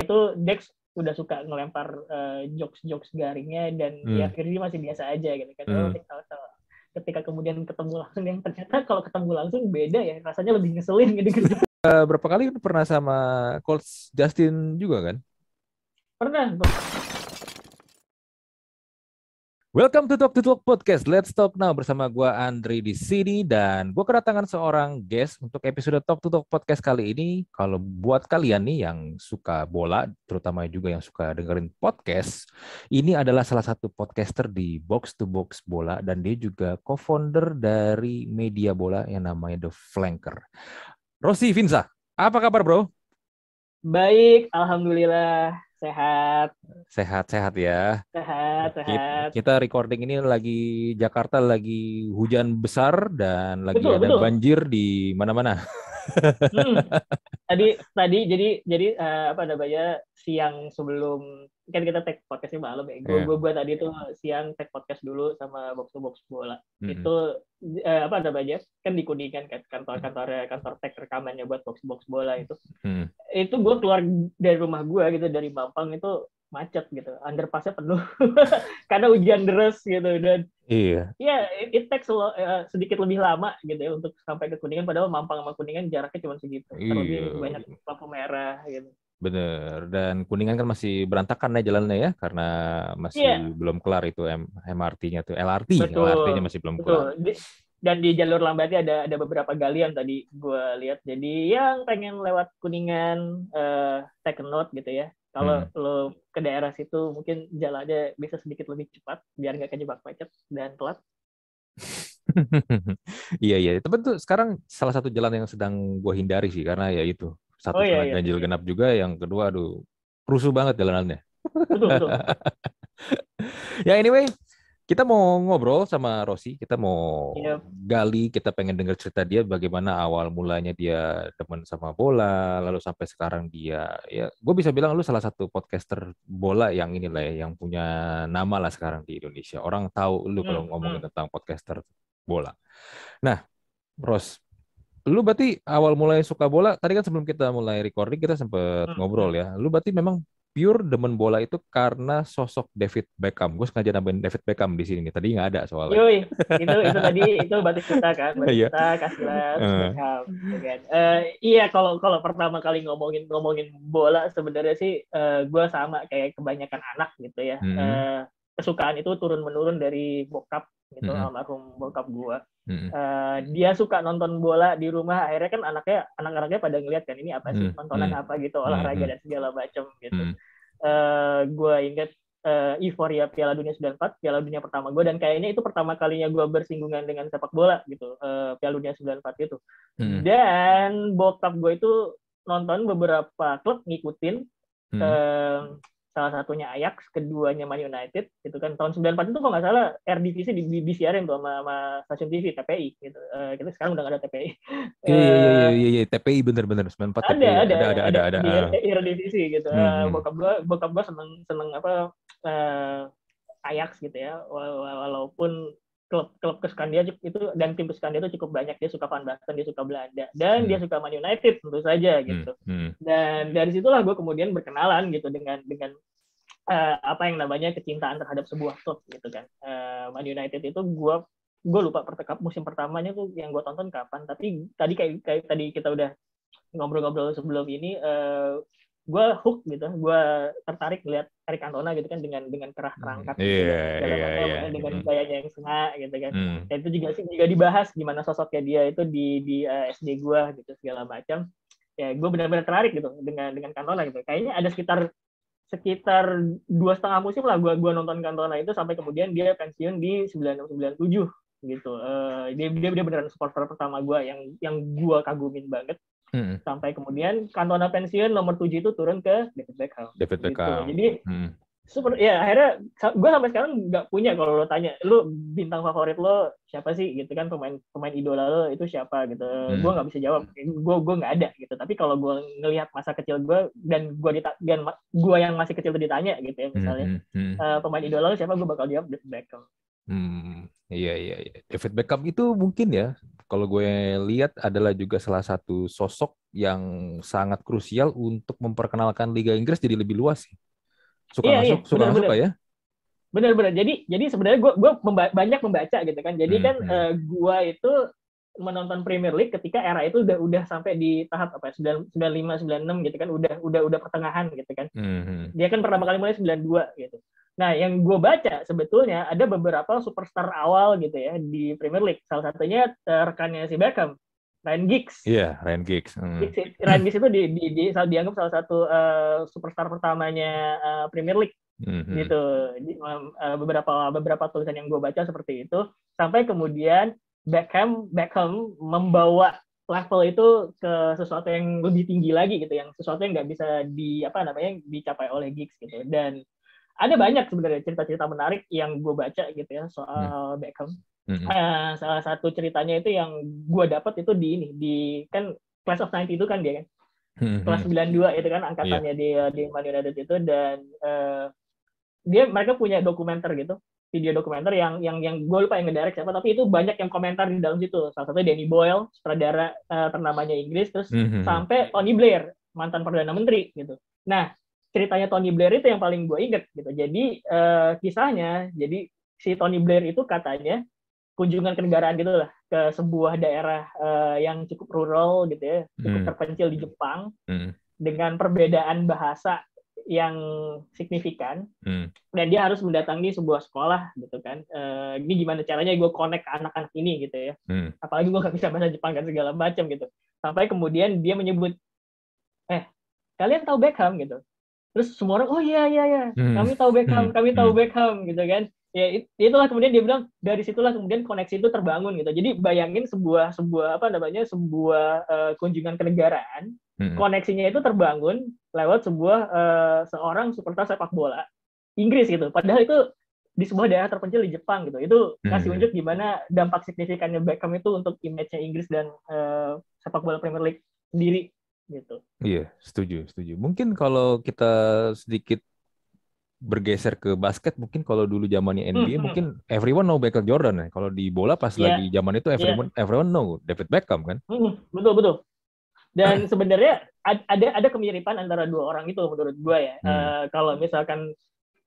itu Dex udah suka ngelempar uh, jokes-jokes garingnya dan hmm. ya Firdi masih biasa aja gitu kan. Hmm. Oh, ketika kemudian ketemu langsung yang ternyata kalau ketemu langsung beda ya rasanya lebih ngeselin gitu. Uh, berapa kali pernah sama Colts Justin juga kan? Pernah. Welcome to Talk to Talk Podcast. Let's talk now bersama gue Andri di sini dan gue kedatangan seorang guest untuk episode Talk to Talk Podcast kali ini. Kalau buat kalian nih yang suka bola, terutama juga yang suka dengerin podcast, ini adalah salah satu podcaster di Box to Box Bola dan dia juga co-founder dari media bola yang namanya The Flanker. Rossi Vinza, apa kabar bro? Baik, alhamdulillah sehat. Sehat-sehat ya. Sehat, sehat. Kita recording ini lagi Jakarta lagi hujan besar dan lagi betul, ada betul. banjir di mana-mana. Hmm. Tadi tadi jadi jadi uh, apa namanya siang sebelum kan kita tag podcastnya malam ya. Gue yeah. buat tadi tuh siang tag podcast dulu sama box to box bola. Mm-hmm. Itu uh, apa namanya kan di kuningan kan kantor-kantor kantor tag rekamannya buat box box bola itu. Mm. Itu gue keluar dari rumah gue gitu dari Mampang itu macet gitu, underpassnya penuh karena hujan deras gitu dan iya, ya it, it takes uh, sedikit lebih lama gitu ya untuk sampai ke kuningan padahal Mampang sama kuningan jaraknya cuma segitu, iya. terlebih banyak lampu merah gitu. Bener. Dan Kuningan kan masih berantakan ya jalannya ya karena masih yeah. belum kelar itu MRT-nya tuh LRT, LRT-nya masih belum Betul. kelar. Dan di jalur lambatnya ada ada beberapa galian tadi gue lihat. Jadi yang pengen lewat Kuningan uh, take note gitu ya. Kalau hmm. lo ke daerah situ mungkin jalannya bisa sedikit lebih cepat biar nggak kejebak macet dan telat. iya iya, tapi tuh sekarang salah satu jalan yang sedang gue hindari sih karena ya itu satu oh, iya, iya, ganjil genap juga, yang kedua aduh rusuh banget jalanannya. Betul, betul. ya anyway, kita mau ngobrol sama Rosi, kita mau yep. gali, kita pengen dengar cerita dia bagaimana awal mulanya dia demen sama bola, lalu sampai sekarang dia ya gue bisa bilang lu salah satu podcaster bola yang inilah ya, yang punya nama lah sekarang di Indonesia. Orang tahu lu kalau hmm, ngomongin hmm. tentang podcaster bola. Nah, Ros, lu berarti awal mulai suka bola tadi kan sebelum kita mulai recording kita sempat hmm. ngobrol ya lu berarti memang pure demen bola itu karena sosok David Beckham gue sengaja nambahin David Beckham di sini tadi nggak ada soalnya Yui, itu itu tadi itu berarti kita kan berarti iya. kita kasih uh. Beckham kan. uh, iya kalau kalau pertama kali ngomongin ngomongin bola sebenarnya sih uh, gue sama kayak kebanyakan anak gitu ya hmm. uh, kesukaan itu turun menurun dari bokap gitu mm -hmm. almarhum bokap gua mm -hmm. uh, dia suka nonton bola di rumah akhirnya kan anaknya anak-anaknya pada ngeliat kan ini apa sih mm -hmm. nontonan apa gitu olahraga mm -hmm. dan segala macam gitu mm -hmm. uh, gua inget uh, euforia Piala Dunia 94 Piala Dunia pertama gue dan kayaknya itu pertama kalinya gue bersinggungan dengan sepak bola gitu uh, Piala Dunia 94 itu hmm. dan bokap gue itu nonton beberapa klub ngikutin hmm. uh, salah satunya Ajax, keduanya Man United, gitu kan tahun 94 itu kalau nggak salah RDVC di, di, disiarin tuh sama, sama stasiun TV TPI gitu. Uh, kita sekarang udah nggak ada TPI. Iya iya iya iya iya TPI bener-bener 94 ada, TPI. Ada, ada, ada, ada, ada, ada. Di RDVC gitu. Hmm. Uh, bokap gua bokap gua seneng seneng apa uh, Ajax gitu ya. Walaupun klub-klub kesukaan dia itu dan tim kesukaan dia itu cukup banyak dia suka Van Basten dia suka Belanda dan hmm. dia suka Man United tentu saja hmm, gitu hmm. Hmm. dan dari situlah gue kemudian berkenalan gitu dengan dengan uh, apa yang namanya kecintaan terhadap sebuah klub gitu kan uh, Man United itu gue gue lupa pertekap musim pertamanya tuh yang gue tonton kapan tapi tadi kayak, kayak tadi kita udah ngobrol-ngobrol sebelum ini uh, gue hook gitu gue tertarik lihat Eric Cantona gitu kan dengan dengan kerah kerangkat mm, gitu, yeah, yeah, yeah. dengan mm. gayanya yang sengak gitu kan mm. dan itu juga sih juga dibahas gimana sosoknya dia itu di di uh, eh, SD gue gitu segala macam ya gue benar-benar tertarik gitu dengan dengan Cantona gitu kayaknya ada sekitar sekitar dua setengah musim lah gue gua nonton Cantona itu sampai kemudian dia pensiun di 9697 gitu uh, dia dia dia beneran supporter pertama gue yang yang gue kagumin banget Hmm. Sampai kemudian Cantona pensiun nomor 7 itu turun ke David Beckham. David gitu. Beckham. Gitu. Jadi hmm. super ya akhirnya gue sampai sekarang nggak punya kalau lo tanya lu bintang favorit lo siapa sih gitu kan pemain pemain idola lo itu siapa gitu. Hmm. Gue nggak bisa jawab. Gue gue nggak ada gitu. Tapi kalau gue ngelihat masa kecil gue dan gue dita dan gue yang masih kecil itu ditanya gitu ya misalnya hmm. Hmm. Uh, pemain idola lo siapa gue bakal jawab David Beckham. Hmm, iya iya iya. David Beckham itu mungkin ya kalau gue lihat adalah juga salah satu sosok yang sangat krusial untuk memperkenalkan Liga Inggris jadi lebih luas sih. Suka iya, masuk, iya. suka bener, suka ya. Benar-benar. Jadi jadi sebenarnya gue gue memba banyak membaca gitu kan. Jadi hmm, kan hmm. Uh, gue itu menonton Premier League ketika era itu udah udah sampai di tahap apa ya 95 96 gitu kan udah udah udah pertengahan gitu kan. Hmm. Dia kan pertama kali mulai 92 gitu. Nah, yang gue baca sebetulnya ada beberapa superstar awal gitu ya di Premier League. Salah satunya rekannya si Beckham, Ryan Giggs. Iya, yeah, Ryan Giggs. Hmm. Giggs. Ryan Giggs itu di, di, di, dianggap salah satu uh, superstar pertamanya uh, Premier League. Mm-hmm. gitu di, uh, beberapa beberapa tulisan yang gue baca seperti itu sampai kemudian Beckham Beckham membawa level itu ke sesuatu yang lebih tinggi lagi gitu yang sesuatu yang nggak bisa di apa namanya dicapai oleh Giggs gitu dan ada banyak sebenarnya cerita-cerita menarik yang gue baca gitu ya soal hmm. Beckham. Hmm. Uh, salah satu ceritanya itu yang gue dapat itu di ini di kan Class of 90 itu kan dia kan. Hmm. Kelas 92 itu kan angkatannya yeah. di di Man United itu dan uh, dia mereka punya dokumenter gitu video dokumenter yang yang yang gue lupa yang ngedirect siapa tapi itu banyak yang komentar di dalam situ salah satunya Danny Boyle sutradara uh, ternamanya Inggris terus mm-hmm. sampai Tony Blair mantan perdana menteri gitu nah ceritanya Tony Blair itu yang paling gue inget gitu. Jadi uh, kisahnya, jadi si Tony Blair itu katanya kunjungan kenegaraan gitu lah ke sebuah daerah uh, yang cukup rural gitu ya, cukup hmm. terpencil di Jepang hmm. dengan perbedaan bahasa yang signifikan hmm. dan dia harus mendatangi sebuah sekolah gitu kan uh, ini gimana caranya gue connect ke anak-anak ini gitu ya hmm. apalagi gue gak bisa bahasa Jepang kan segala macam gitu sampai kemudian dia menyebut eh kalian tahu Beckham gitu terus semua orang oh iya iya iya hmm. kami tahu Beckham hmm. kami tahu hmm. Beckham gitu kan ya itulah kemudian dia bilang dari situlah kemudian koneksi itu terbangun gitu jadi bayangin sebuah sebuah apa namanya sebuah uh, kunjungan kenegaraan hmm. koneksinya itu terbangun lewat sebuah uh, seorang supporter sepak bola Inggris gitu padahal itu di sebuah daerah terpencil di Jepang gitu itu kasih hmm. unjuk gimana dampak signifikannya Beckham itu untuk image-nya Inggris dan uh, sepak bola Premier League sendiri gitu. Iya, setuju, setuju. Mungkin kalau kita sedikit bergeser ke basket, mungkin kalau dulu zamannya NBA, hmm, hmm, mungkin everyone know Michael Jordan ya. Kalau di bola pas yeah. lagi zaman itu everyone yeah. everyone know David Beckham kan. Hmm, betul betul. Dan sebenarnya ada ada kemiripan antara dua orang itu menurut gue ya. Hmm. Uh, kalau misalkan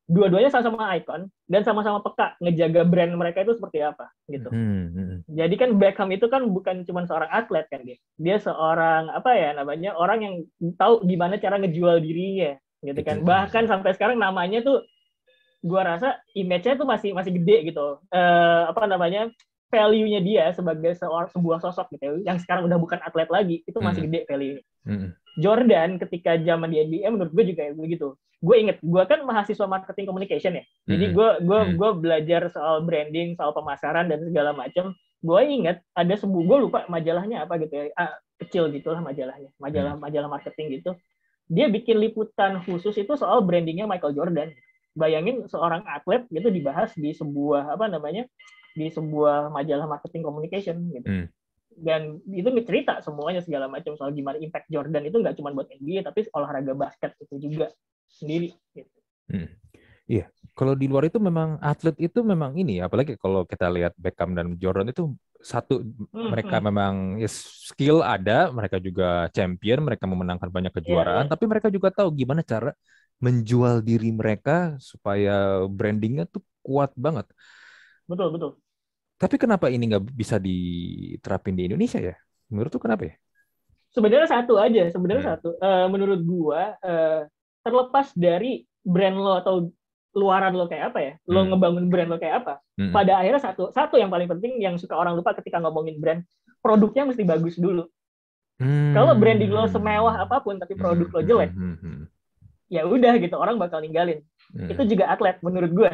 dua-duanya sama-sama ikon dan sama-sama peka ngejaga brand mereka itu seperti apa gitu. Hmm, hmm. Jadi kan Beckham itu kan bukan cuma seorang atlet kan dia. Dia seorang apa ya namanya orang yang tahu gimana cara ngejual dirinya gitu kan. Bahkan sampai sekarang namanya tuh gua rasa image-nya tuh masih masih gede gitu. Uh, apa namanya? value-nya dia sebagai seorang sebuah sosok gitu yang sekarang udah bukan atlet lagi itu masih hmm. gede value-nya. Hmm. Jordan ketika zaman di NBA menurut gue juga begitu. Gue inget, gue kan mahasiswa marketing communication ya. Jadi gue gue hmm. gue belajar soal branding, soal pemasaran dan segala macam. Gue inget ada sebuah gue lupa majalahnya apa gitu ya, ah, kecil gitulah majalahnya, majalah majalah marketing gitu. Dia bikin liputan khusus itu soal brandingnya Michael Jordan. Bayangin seorang atlet gitu dibahas di sebuah apa namanya di sebuah majalah marketing communication gitu. Hmm. Dan itu cerita semuanya segala macam soal gimana impact Jordan itu nggak cuma buat NBA tapi olahraga basket itu juga sendiri. Gitu. Hmm. Iya, kalau di luar itu memang atlet itu memang ini, apalagi kalau kita lihat Beckham dan Jordan itu satu hmm, mereka hmm. memang ya, skill ada, mereka juga champion, mereka memenangkan banyak iya, kejuaraan, yeah, yeah. tapi mereka juga tahu gimana cara menjual diri mereka supaya brandingnya tuh kuat banget. Betul betul. Tapi kenapa ini nggak bisa diterapin di Indonesia ya? Menurut tuh kenapa ya? Sebenarnya satu aja, sebenarnya hmm. satu. Uh, menurut gua uh, terlepas dari brand lo atau luaran lo kayak apa ya, lo hmm. ngebangun brand lo kayak apa. Hmm. Pada akhirnya satu, satu yang paling penting yang suka orang lupa ketika ngomongin brand, produknya mesti bagus dulu. Hmm. Kalau branding lo semewah apa pun tapi produk lo jelek, hmm. hmm, hmm. ya udah gitu orang bakal ninggalin. Hmm. Itu juga atlet menurut gue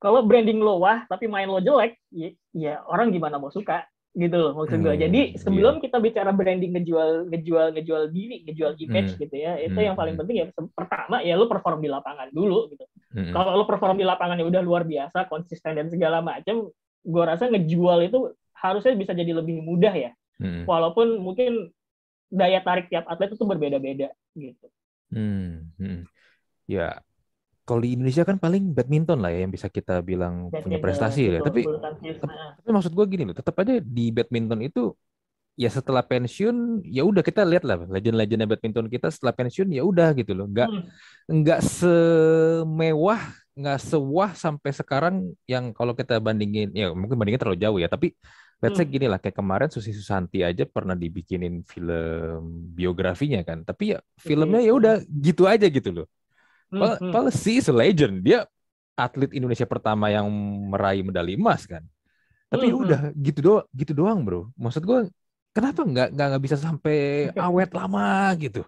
kalau branding lo wah tapi main lo jelek ya, ya orang gimana mau suka gitu loh maksud gue. Hmm, Jadi sebelum iya. kita bicara branding ngejual ngejual ngejual diri, ngejual image hmm. gitu ya, itu hmm. yang paling penting ya pertama ya lo perform di lapangan dulu gitu. Hmm. Kalau lo perform di lapangan ya udah luar biasa, konsisten dan segala macam, gue rasa ngejual itu harusnya bisa jadi lebih mudah ya. Hmm. Walaupun mungkin daya tarik tiap atlet itu berbeda-beda gitu. Hmm. hmm. Ya, kalau di Indonesia kan paling badminton lah ya yang bisa kita bilang badminton, punya prestasi ya. Tapi, tapi, tapi maksud gue gini loh, tetap aja di badminton itu ya setelah pensiun ya udah kita lihat lah legend-legendnya badminton kita setelah pensiun ya udah gitu loh, nggak hmm. nggak semewah nggak sewah sampai sekarang yang kalau kita bandingin ya mungkin bandingin terlalu jauh ya tapi let's say hmm. gini lah kayak kemarin Susi Susanti aja pernah dibikinin film biografinya kan tapi ya filmnya ya udah gitu aja gitu loh Hmm, Padahal hmm. is a legend. Dia atlet Indonesia pertama yang meraih medali emas kan. Tapi hmm, hmm. udah gitu doang, gitu doang bro. Maksud gue kenapa nggak nggak bisa sampai awet lama gitu?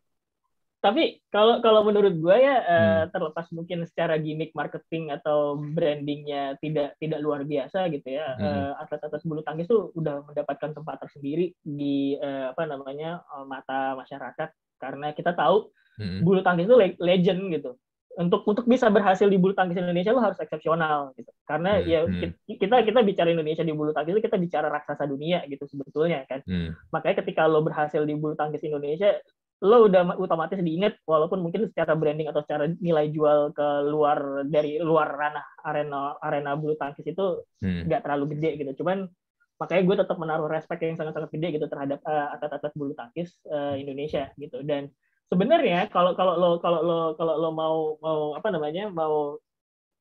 Tapi kalau kalau menurut gue ya eh, hmm. terlepas mungkin secara gimmick marketing atau brandingnya tidak tidak luar biasa gitu ya, hmm. Eh, atlet-atlet bulu tangkis tuh udah mendapatkan tempat tersendiri di uh, apa namanya mata masyarakat karena kita tahu hmm. bulu tangkis itu legend gitu untuk untuk bisa berhasil di bulu tangkis Indonesia lo harus eksepsional gitu karena hmm, ya hmm. kita kita bicara Indonesia di bulu tangkis kita bicara raksasa dunia gitu sebetulnya kan hmm. makanya ketika lo berhasil di bulu tangkis Indonesia lo udah otomatis diingat walaupun mungkin secara branding atau secara nilai jual ke luar dari luar ranah arena arena bulu tangkis itu hmm. nggak hmm. terlalu gede gitu cuman makanya gue tetap menaruh respect yang sangat-sangat gede gitu terhadap uh, atlet-atlet bulu tangkis uh, Indonesia gitu dan sebenarnya kalau kalau lo kalau lo kalau lo mau mau apa namanya mau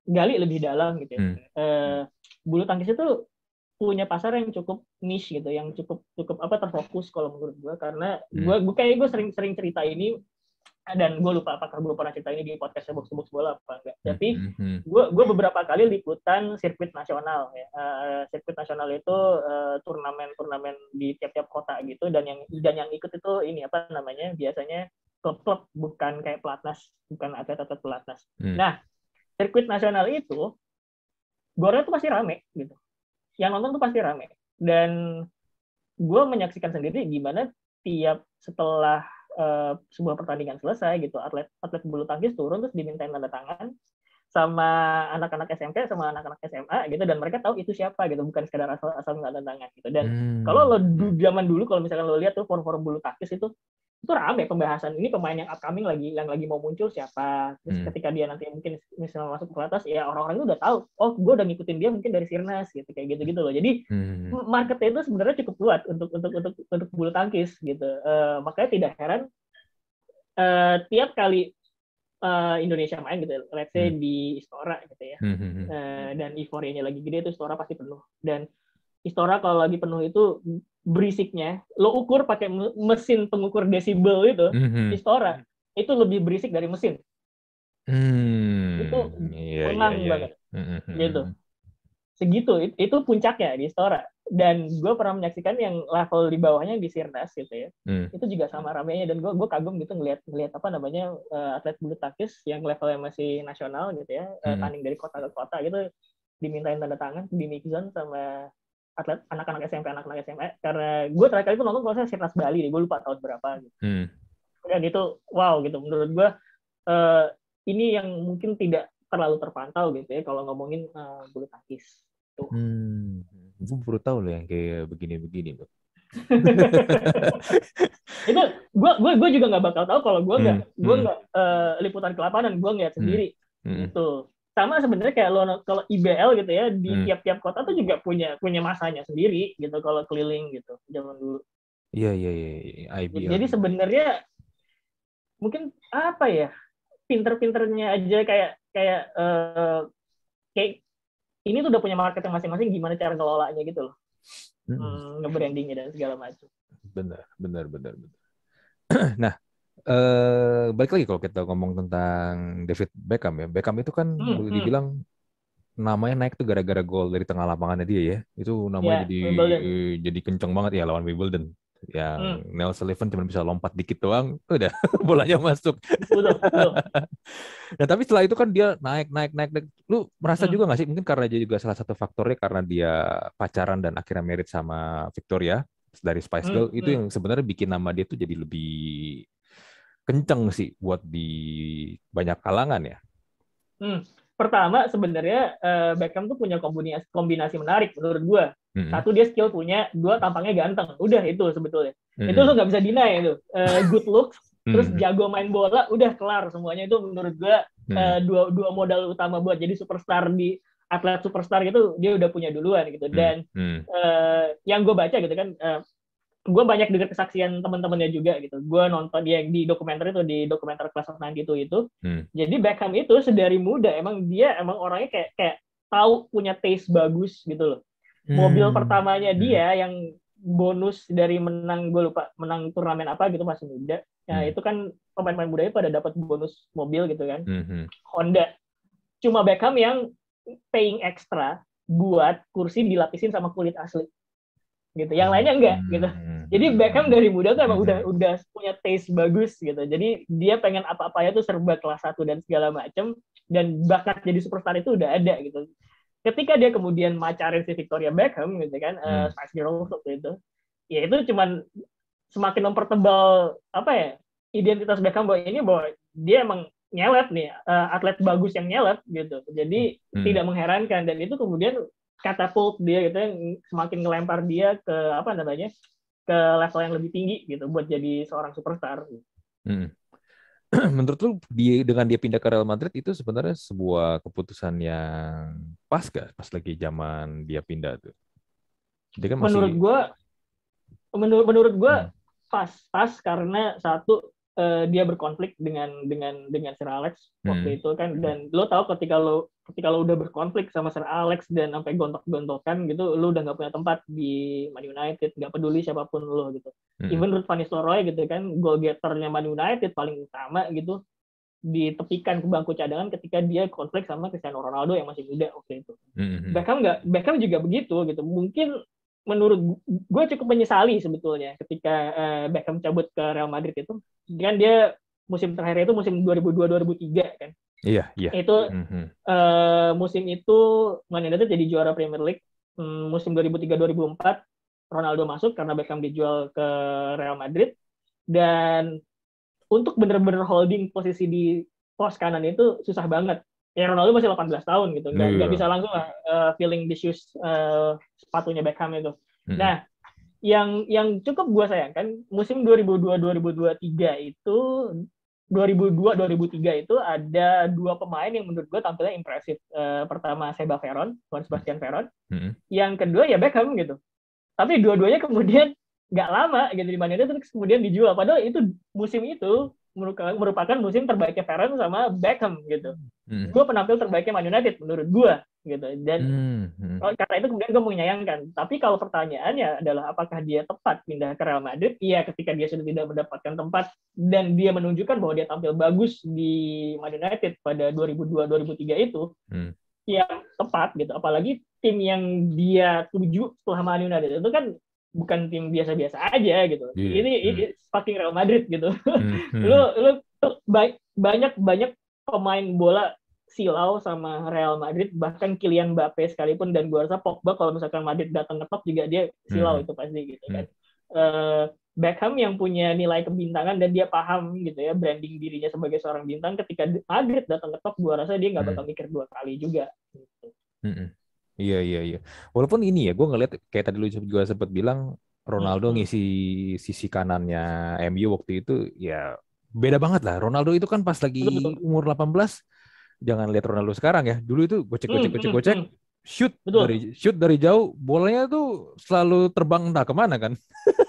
gali lebih dalam gitu ya. Hmm. Eh, bulu tangkis itu punya pasar yang cukup niche gitu, yang cukup cukup apa terfokus kalau menurut gue karena hmm. gue gue kayak gue sering-sering cerita ini dan gue lupa apakah gue pernah cerita ini di podcast box box bola apa enggak. Hmm, Tapi gue gue beberapa kali liputan sirkuit nasional ya. Uh, sirkuit nasional itu uh, turnamen-turnamen di tiap-tiap kota gitu dan yang dan yang ikut itu ini apa namanya biasanya klub-klub bukan kayak pelatnas, bukan atlet-atlet pelatnas. Hmm. Nah, sirkuit nasional itu gornya tuh pasti rame gitu. Yang nonton tuh pasti rame. Dan gue menyaksikan sendiri gimana tiap setelah uh, sebuah pertandingan selesai gitu, atlet atlet bulu tangkis turun terus dimintain tanda tangan sama anak-anak SMK sama anak-anak SMA gitu dan mereka tahu itu siapa gitu bukan sekedar asal asal nggak tangan gitu dan hmm. kalau lo zaman dulu kalau misalkan lo lihat tuh forum-forum bulu tangkis itu itu rame pembahasan ini pemain yang upcoming lagi yang lagi mau muncul siapa terus hmm. ketika dia nanti mungkin misalnya masuk ke atas ya orang-orang itu udah tahu oh gue udah ngikutin dia mungkin dari Sirnas gitu kayak gitu gitu loh jadi hmm. marketnya itu sebenarnya cukup kuat untuk untuk untuk untuk bulu tangkis gitu uh, makanya tidak heran uh, tiap kali uh, Indonesia main gitu let's say hmm. di Istora gitu ya hmm. uh, dan euforianya lagi gede itu Istora pasti penuh dan Istora kalau lagi penuh itu berisiknya lo ukur pakai mesin pengukur desibel itu mm-hmm. Istora itu lebih berisik dari mesin mm, itu yeah, yeah, yeah. banget mm-hmm. gitu segitu itu puncaknya di Istora dan gue pernah menyaksikan yang level di bawahnya di Sirnas gitu ya mm. itu juga sama ramenya dan gue gue kagum gitu ngelihat ngelihat apa namanya uh, atlet bulu tangkis yang levelnya masih nasional gitu ya mm. uh, tanding dari kota ke kota gitu dimintain tanda tangan di mixzone sama atlet anak-anak SMP anak-anak SMA karena gue terakhir kali itu nonton kalau saya Sirnas Bali deh gue lupa tahun berapa gitu hmm. dan itu wow gitu menurut gue uh, ini yang mungkin tidak terlalu terpantau gitu ya kalau ngomongin uh, bulu tangkis tuh hmm. gue baru tahu loh yang kayak begini-begini bro itu gue gue gue juga nggak bakal tahu kalau gue nggak hmm. gue hmm. nggak uh, liputan ke lapangan gue nggak sendiri hmm. itu sama sebenarnya kayak lo kalau IBL gitu ya di hmm. tiap-tiap hmm. kota tuh juga punya punya masanya sendiri gitu kalau keliling gitu zaman dulu. Iya iya iya, iya IBL. Jadi sebenarnya mungkin apa ya pinter-pinternya aja kayak kayak uh, kayak ini tuh udah punya market yang masing-masing gimana cara ngelolanya gitu loh. Hmm. Hmm, nge-brandingnya dan segala macam. Benar, benar, benar, benar. nah, eh balik lagi kalau kita ngomong tentang David Beckham ya. Beckham itu kan hmm, boleh hmm. dibilang hmm. namanya naik tuh gara-gara gol dari tengah lapangannya dia ya. Itu namanya yeah, jadi Wimbledon. jadi kenceng banget ya lawan Wimbledon. Yang hmm. Neil Sullivan cuma bisa lompat dikit doang, udah bolanya masuk. nah tapi setelah itu kan dia naik naik naik. naik. Lu merasa hmm. juga nggak sih? Mungkin karena dia juga salah satu faktornya karena dia pacaran dan akhirnya merit sama Victoria dari Spice hmm, Girl hmm. itu yang sebenarnya bikin nama dia tuh jadi lebih kenceng sih buat di banyak kalangan ya. Hmm. Pertama sebenarnya uh, Beckham tuh punya kombinasi kombinasi menarik menurut gue. Hmm. Satu dia skill punya, dua tampangnya ganteng. Udah itu sebetulnya. Hmm. Itu lo nggak bisa deny itu. Uh, good looks, terus hmm. jago main bola, udah kelar semuanya itu menurut gue hmm. uh, dua dua modal utama buat jadi superstar di atlet superstar gitu dia udah punya duluan gitu hmm. dan hmm. Uh, yang gue baca gitu kan uh, gue banyak dengar kesaksian teman-temannya juga gitu. Gue nonton dia di dokumenter itu di dokumenter Class of 92 itu. Hmm. Jadi Beckham itu sedari muda emang dia emang orangnya kayak kayak tahu punya taste bagus gitu loh. Hmm. Mobil pertamanya hmm. dia yang bonus dari menang gue lupa menang turnamen apa gitu masih muda. Ya hmm. itu kan pemain-pemain muda pada dapat bonus mobil gitu kan. Hmm. Honda. Cuma Beckham yang paying extra buat kursi dilapisin sama kulit asli gitu. Yang lainnya enggak hmm. gitu. Jadi Beckham dari muda tuh emang hmm. udah udah punya taste bagus gitu. Jadi dia pengen apa-apanya tuh serba kelas satu dan segala macem dan bakat jadi superstar itu udah ada gitu. Ketika dia kemudian macarin si Victoria Beckham gitu kan, hmm. uh, Spice Girls waktu itu, ya itu cuman semakin mempertebal apa ya identitas Beckham bahwa ini bahwa dia emang nyelet nih uh, atlet bagus yang nyelet gitu. Jadi hmm. tidak mengherankan dan itu kemudian catapult dia gitu yang semakin ngelempar dia ke apa namanya ke level yang lebih tinggi gitu buat jadi seorang superstar. Hmm. Menurut lu dia dengan dia pindah ke Real Madrid itu sebenarnya sebuah keputusan yang pas gak pas lagi zaman dia pindah tuh? Dia kan masih... Menurut gua menurut menurut gua hmm. pas pas karena satu uh, dia berkonflik dengan dengan dengan Sir Alex waktu hmm. itu kan dan lo tau ketika lo ketika lo udah berkonflik sama Sir Alex dan sampai gontok-gontokan gitu lo udah nggak punya tempat di Man United nggak peduli siapa pun lo gitu hmm. even Ruth van Nistelrooy gitu kan goal getternya Man United paling utama gitu ditepikan ke bangku cadangan ketika dia konflik sama Cristiano Ronaldo yang masih muda waktu itu. Mm-hmm. Beckham nggak Beckham juga begitu gitu. Mungkin menurut gue cukup menyesali sebetulnya ketika uh, Beckham cabut ke Real Madrid itu. Kan dia musim terakhir itu musim 2002-2003 kan. Iya iya. Itu mm-hmm. uh, musim itu Man United jadi juara Premier League. Um, musim 2003-2004 Ronaldo masuk karena Beckham dijual ke Real Madrid. Dan untuk benar-benar holding posisi di pos kanan itu susah banget ya Ronaldo masih 18 tahun gitu nggak yeah. bisa langsung lah uh, feeling the shoes uh, sepatunya Beckham itu hmm. nah yang yang cukup gue sayangkan musim 2002-2023 itu 2002-2003 itu ada dua pemain yang menurut gue tampilnya impresif. Uh, pertama Seba Veron, Juan Sebastian Veron. Hmm. Yang kedua ya Beckham gitu. Tapi dua-duanya kemudian nggak lama gitu di Man United terus kemudian dijual. Padahal itu musim itu merupakan musim terbaiknya Ferran sama Beckham gitu. Hmm. Gue penampil terbaiknya Man United menurut gue gitu. Dan hmm. Hmm. karena itu kemudian gue menyayangkan. Tapi kalau pertanyaannya adalah apakah dia tepat pindah ke Real Madrid? Iya, ketika dia sudah tidak mendapatkan tempat dan dia menunjukkan bahwa dia tampil bagus di Man United pada 2002-2003 itu, hmm. ya tepat gitu. Apalagi tim yang dia tuju setelah Man United itu kan bukan tim biasa-biasa aja gitu. Yeah. Ini, hmm. ini fucking Real Madrid gitu. Hmm. lu lu banyak banyak pemain bola silau sama Real Madrid bahkan Kylian Mbappe sekalipun dan gua rasa Pogba kalau misalkan Madrid datang ke top juga dia silau hmm. itu pasti gitu kan. Hmm. Uh, Beckham yang punya nilai kebintangan dan dia paham gitu ya branding dirinya sebagai seorang bintang ketika Madrid datang ke top gua rasa dia nggak hmm. bakal mikir dua kali juga gitu. Hmm. Iya iya iya. Walaupun ini ya, gue ngeliat kayak tadi lu juga sempat bilang Ronaldo ngisi sisi kanannya MU waktu itu ya beda banget lah. Ronaldo itu kan pas lagi umur 18 jangan lihat Ronaldo sekarang ya. Dulu itu gocek gocek hmm, gocek hmm, hmm. shoot Betul. dari shoot dari jauh bolanya tuh selalu terbang entah ke mana kan.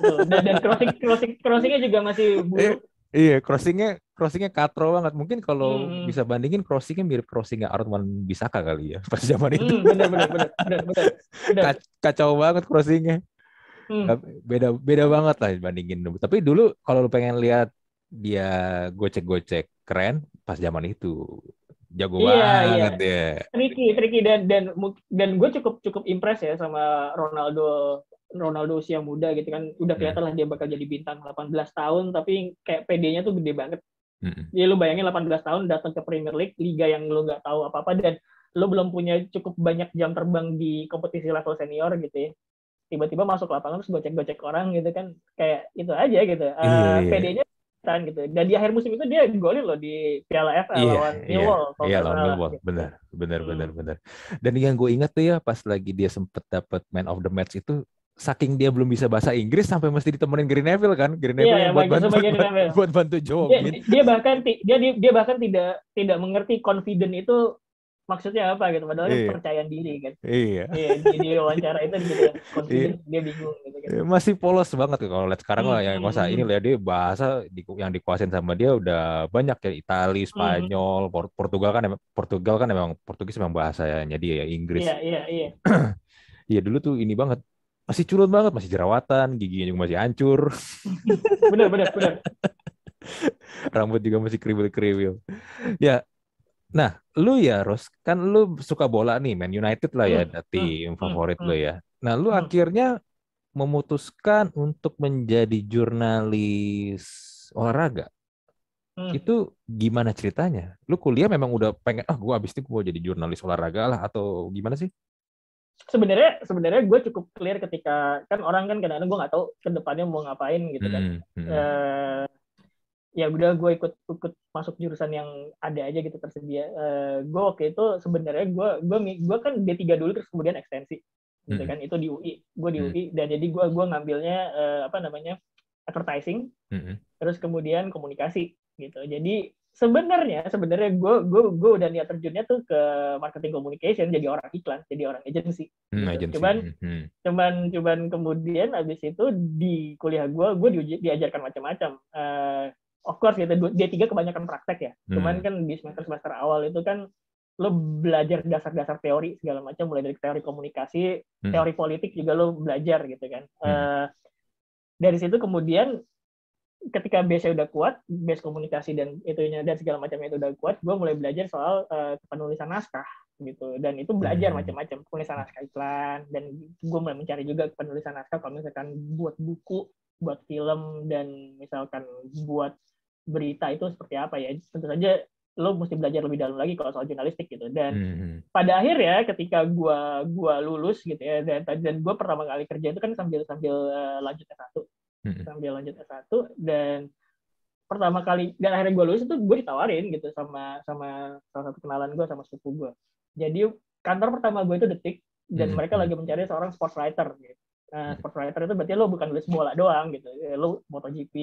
Dan, dan crossing crossing crossingnya juga masih buruk. Iya, crossingnya crossingnya katro banget. Mungkin kalau hmm. bisa bandingin crossingnya mirip crossingnya Arman Bisaka kali ya pas zaman itu. Hmm, benar, benar, benar, benar. Kacau banget crossingnya. Hmm. Beda beda banget lah bandingin. Tapi dulu kalau lu pengen lihat dia gocek-gocek keren pas zaman itu jago iya, banget iya. ya. Tricky, tricky dan dan dan gue cukup cukup impress ya sama Ronaldo Ronaldo usia muda gitu kan udah kelihatan lah dia bakal jadi bintang 18 tahun tapi kayak PD-nya tuh gede banget. Mm-hmm. Ya lu bayangin 18 tahun datang ke Premier League, liga yang lu nggak tahu apa-apa dan lu belum punya cukup banyak jam terbang di kompetisi level senior gitu ya. Tiba-tiba masuk lapangan terus gocek-gocek orang gitu kan kayak itu aja gitu. Uh, iya, iya. PD-nya kan gitu. Dan di akhir musim itu dia golin loh di Piala FA iya, lawan iya, Millwall. Iya, lawan Millwall. Gitu. Benar, benar, hmm. benar, benar. Dan yang gue ingat tuh ya pas lagi dia sempet dapat Man of the Match itu saking dia belum bisa bahasa Inggris sampai mesti ditemenin Green Neville kan? Green Neville yeah, buat, bantu, buat, buat bantu Joe dia, dia bahkan dia dia bahkan tidak tidak mengerti confident itu maksudnya apa gitu. Padahal iya. percaya diri kan? Iya. Iya di, di wawancara itu gitu ya confident iya. dia bingung gitu kan. Iya, masih polos banget kalau lihat sekarang hmm. lah yang masa ini lah. Dia bahasa yang dikuasain sama dia udah banyak ya. Itali Spanyol hmm. Portugal kan Portugal kan memang Portugis memang bahasanya dia ya Inggris. Iya iya iya. Iya dulu tuh ini banget masih culun banget, masih jerawatan, giginya juga masih hancur. bener, bener, bener. Rambut juga masih kriwil-kriwil. Ya, nah, lu ya, Ros, kan lu suka bola nih, Man United lah ya, hmm, tim hmm, favorit hmm, lu ya. Nah, lu hmm. akhirnya memutuskan untuk menjadi jurnalis olahraga. Hmm. Itu gimana ceritanya? Lu kuliah memang udah pengen, ah, gue abis ini gue jadi jurnalis olahraga lah, atau gimana sih? Sebenarnya sebenarnya gue cukup clear ketika kan orang kan kadang-kadang gue nggak tahu ke depannya mau ngapain gitu kan hmm, hmm. Uh, ya udah gue ikut ikut masuk jurusan yang ada aja gitu tersedia uh, gue waktu itu sebenarnya gue gue gue kan D3 dulu terus kemudian ekstensi gitu hmm. kan itu di UI gue di UI dan jadi gue gue ngambilnya uh, apa namanya advertising hmm. terus kemudian komunikasi gitu jadi sebenarnya sebenarnya gue gue gue udah niat terjunnya tuh ke marketing communication jadi orang iklan jadi orang agency, hmm, gitu. agency. cuman hmm. cuman cuman kemudian abis itu di kuliah gue gue di, diajarkan macam-macam uh, of course gitu dia tiga kebanyakan praktek ya hmm. cuman kan di semester semester awal itu kan lo belajar dasar-dasar teori segala macam mulai dari teori komunikasi hmm. teori politik juga lo belajar gitu kan hmm. uh, dari situ kemudian ketika base udah kuat, base komunikasi dan itunya dan segala macamnya itu udah kuat, gue mulai belajar soal uh, penulisan naskah gitu. Dan itu belajar hmm. macam-macam penulisan naskah iklan. Dan gue mulai mencari juga penulisan naskah kalau misalkan buat buku, buat film dan misalkan buat berita itu seperti apa ya. Tentu saja lo mesti belajar lebih dalam lagi kalau soal jurnalistik gitu. Dan hmm. pada akhir ya ketika gue gua lulus gitu ya dan dan gue pertama kali kerja itu kan sambil sambil uh, lanjut S1 hmm. sambil lanjut S1 dan pertama kali dan akhirnya gue lulus itu gue ditawarin gitu sama sama salah satu kenalan gue sama sepupu gue jadi kantor pertama gue itu detik dan hmm. mereka lagi mencari seorang sports writer gitu. Nah, sports writer itu berarti lo bukan nulis bola doang gitu. Lo MotoGP,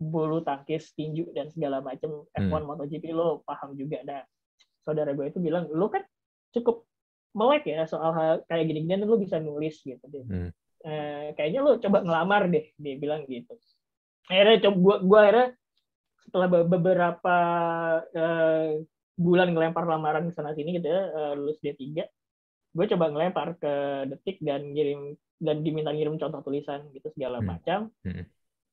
bulu tangkis, tinju dan segala macam F1 hmm. MotoGP lo paham juga. Nah, saudara gue itu bilang, lo kan cukup melek ya soal hal kayak gini-gini lo bisa nulis gitu. Hmm eh, kayaknya lo coba ngelamar deh dia bilang gitu akhirnya coba gua gua akhirnya setelah beberapa eh, bulan ngelempar lamaran ke sana sini gitu ya eh, lulus D3 gue coba ngelempar ke detik dan ngirim dan diminta ngirim contoh tulisan gitu segala hmm. macam hmm.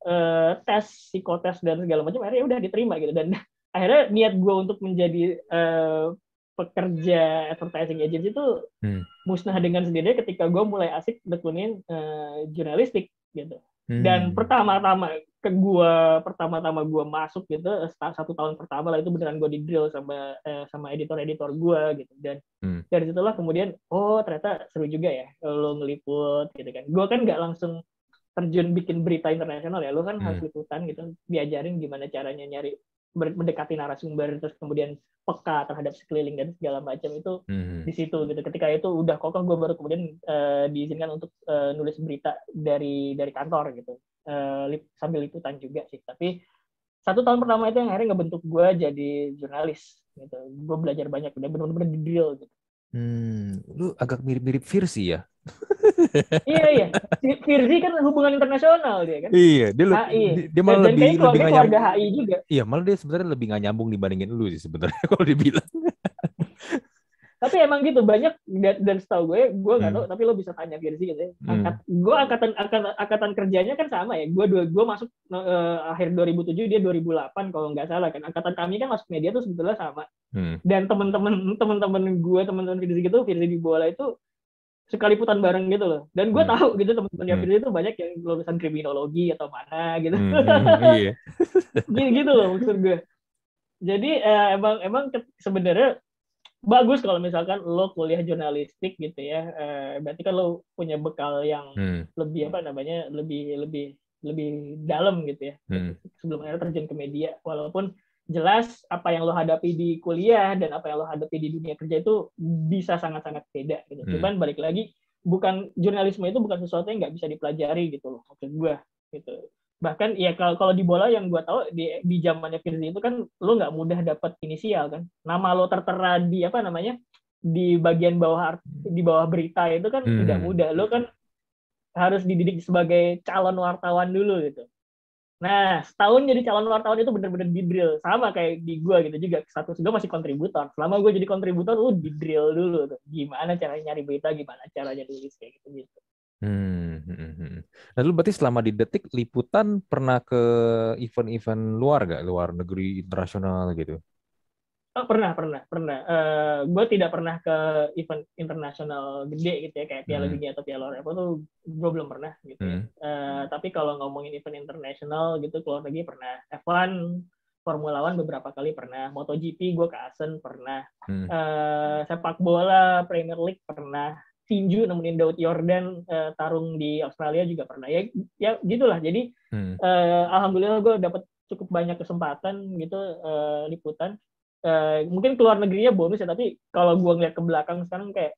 Eh, tes psikotes dan segala macam akhirnya udah diterima gitu dan akhirnya niat gue untuk menjadi eh, pekerja advertising agency itu hmm. musnah dengan sendirinya ketika gue mulai asik nekunin uh, jurnalistik gitu. Hmm. Dan pertama-tama ke gue pertama-tama gue masuk gitu satu tahun pertama lah itu beneran gue di drill sama uh, sama editor-editor gue gitu dan hmm. dari situlah kemudian oh ternyata seru juga ya lo ngeliput gitu kan. Gue kan nggak langsung terjun bikin berita internasional ya lo kan hmm. harus liputan gitu diajarin gimana caranya nyari mendekati narasumber terus kemudian peka terhadap sekeliling dan segala macam itu hmm. di situ gitu. Ketika itu udah kokoh gue baru kemudian uh, diizinkan untuk uh, nulis berita dari dari kantor gitu. Uh, lip, sambil liputan juga sih. Tapi satu tahun pertama itu yang akhirnya ngebentuk gue jadi jurnalis gitu. Gue belajar banyak udah benar-benar di drill gitu. Hmm, lu agak mirip-mirip Virsi ya? Iya iya, Virsi kan hubungan internasional dia kan. Iya, dia, HI. dia, dia malah Dan lebih lebih nggak nyambung. HI juga. Iya, malah dia sebenarnya lebih nggak nyambung dibandingin lu sih sebenarnya kalau dibilang tapi emang gitu banyak dan, dan setahu gue gue nggak hmm. tahu tapi lo bisa tanya Firzi gitu ya hmm. angkat hmm. gue angkatan angkatan angkatan kerjanya kan sama ya gue dua gue masuk uh, akhir 2007 dia 2008 kalau nggak salah kan angkatan kami kan masuk media tuh sebetulnya sama hmm. dan teman-teman teman-teman gue teman-teman Firzi gitu Firzi di bola itu suka liputan bareng gitu loh dan gue hmm. tahu gitu teman-teman hmm. Itu banyak yang lulusan kriminologi atau mana gitu hmm. hmm iya. gitu, gitu loh maksud gue jadi uh, emang emang sebenarnya bagus kalau misalkan lo kuliah jurnalistik gitu ya uh, berarti kan lo punya bekal yang hmm. lebih apa namanya lebih lebih lebih dalam gitu ya hmm. sebelum akhirnya terjun ke media walaupun jelas apa yang lo hadapi di kuliah dan apa yang lo hadapi di dunia kerja itu bisa sangat-sangat beda gitu. Hmm. cuman balik lagi bukan jurnalisme itu bukan sesuatu yang nggak bisa dipelajari gitu loh maksud gue gitu. Bahkan ya kalau kalau di bola yang gue tahu di di zamannya Firzi itu kan lo nggak mudah dapat inisial kan. Nama lo tertera di apa namanya di bagian bawah di bawah berita itu kan hmm. tidak mudah. Lo kan harus dididik sebagai calon wartawan dulu gitu Nah, setahun jadi calon wartawan itu bener-bener di drill. Sama kayak di gue gitu juga. Satu gue masih kontributor. Selama gue jadi kontributor, lu di drill dulu tuh. Gimana caranya nyari berita, gimana caranya nulis kayak gitu gitu. Hmm, hmm, hmm. hmm. Nah, lu berarti selama di Detik liputan pernah ke event-event luar gak? Luar negeri, internasional gitu? Oh, pernah, pernah, pernah. Uh, eh, gue tidak pernah ke event internasional gede gitu ya, kayak Piala hmm. Dunia atau Piala Eropa tuh gue belum pernah gitu. Ya. Hmm. Uh, tapi kalau ngomongin event internasional gitu, keluar negeri pernah. F1, Formula One beberapa kali pernah. MotoGP gue ke Asen pernah. Hmm. Uh, sepak bola Premier League pernah. Tinju nemenin Daud Jordan uh, tarung di Australia juga pernah. Ya, ya gitulah. Jadi hmm. uh, alhamdulillah gue dapat cukup banyak kesempatan gitu uh, liputan uh, mungkin keluar negerinya bonus ya tapi kalau gue ngeliat ke belakang sekarang kayak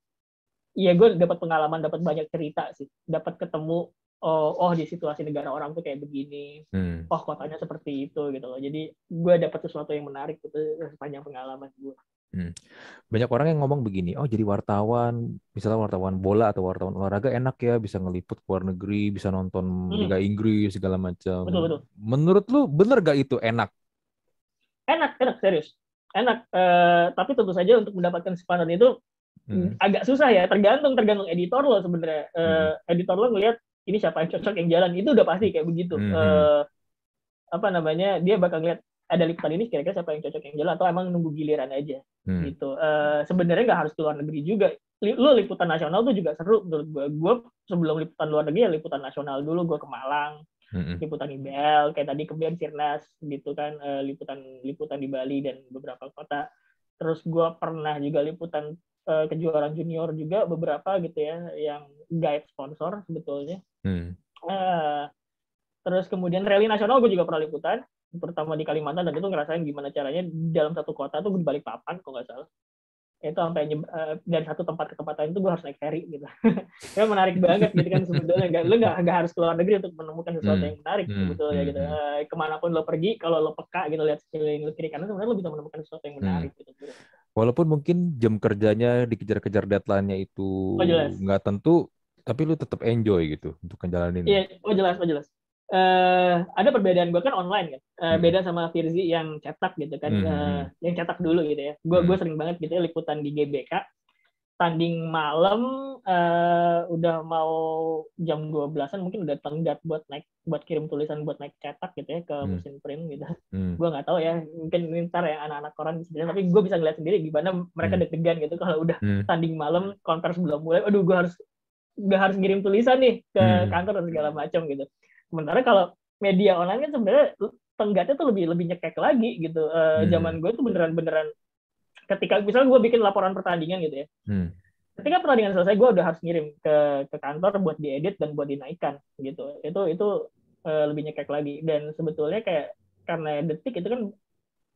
iya gue dapat pengalaman dapat banyak cerita sih dapat ketemu oh oh di situasi negara orang tuh kayak begini hmm. oh kotanya seperti itu gitu loh jadi gue dapat sesuatu yang menarik gitu sepanjang pengalaman gue Hmm. Banyak orang yang ngomong begini, oh jadi wartawan, misalnya wartawan bola atau wartawan olahraga enak ya, bisa ngeliput ke luar negeri, bisa nonton hmm. Liga Inggris segala macam. Betul betul. Menurut lu bener gak itu enak? Enak, enak serius enak. Uh, tapi tentu saja untuk mendapatkan kesempatan itu hmm. agak susah ya. Tergantung tergantung editor lo sebenarnya. Uh, hmm. editor lo ngelihat ini siapa yang cocok yang jalan. Itu udah pasti kayak begitu. Hmm. uh, apa namanya dia bakal ngeliat ada liputan ini kira-kira siapa yang cocok yang jalan? Atau emang nunggu giliran aja hmm. gitu. Uh, sebenarnya nggak harus keluar negeri juga. Lu liputan nasional tuh juga seru menurut gue gue sebelum liputan luar negeri ya liputan nasional dulu. Gue ke Malang hmm. liputan IBL kayak tadi kemudian Sirnas gitu kan uh, liputan liputan di Bali dan beberapa kota terus gue pernah juga liputan uh, kejuaraan junior juga beberapa gitu ya yang guide sponsor sebetulnya hmm. uh, terus kemudian rally nasional gue juga pernah liputan pertama di Kalimantan dan itu ngerasain gimana caranya dalam satu kota tuh gue balik papan kok nggak salah itu sampai uh, dari satu tempat ke tempat lain itu gue harus naik ferry gitu ya menarik banget gitu kan sebetulnya nggak lo nggak harus keluar negeri untuk menemukan sesuatu hmm. yang menarik hmm. sebetulnya gitu uh, ke mana pun lo pergi kalau lo peka gitu lihat sekeliling lo kiri kanan sebenarnya lo bisa menemukan sesuatu yang hmm. menarik hmm. gitu walaupun mungkin jam kerjanya dikejar-kejar deadline-nya itu oh, nggak tentu tapi lu tetap enjoy gitu untuk menjalani iya oh jelas oh jelas uh, ada perbedaan gue kan online kan uh, hmm. beda sama Firzi yang cetak gitu kan hmm. uh, yang cetak dulu gitu ya gue hmm. gue sering banget gitu ya liputan di GBK tanding malam uh, udah mau jam 12-an mungkin udah tenggat buat naik buat kirim tulisan buat naik cetak gitu ya ke hmm. mesin print gitu. Hmm. gue nggak tahu ya mungkin ntar ya anak-anak koran bisa tapi gue bisa ngeliat sendiri gimana mereka hmm. deg-degan gitu kalau udah hmm. tanding malam konvers belum mulai aduh gue harus gue harus ngirim tulisan nih ke hmm. kantor dan segala macam gitu sementara kalau media online kan sebenarnya tenggatnya tuh lebih lebih nyekek lagi gitu uh, hmm. zaman gue tuh beneran beneran ketika misalnya gue bikin laporan pertandingan gitu ya hmm. ketika pertandingan selesai gue udah harus ngirim ke ke kantor buat diedit dan buat dinaikkan gitu itu itu uh, lebih nyekek lagi dan sebetulnya kayak karena detik itu kan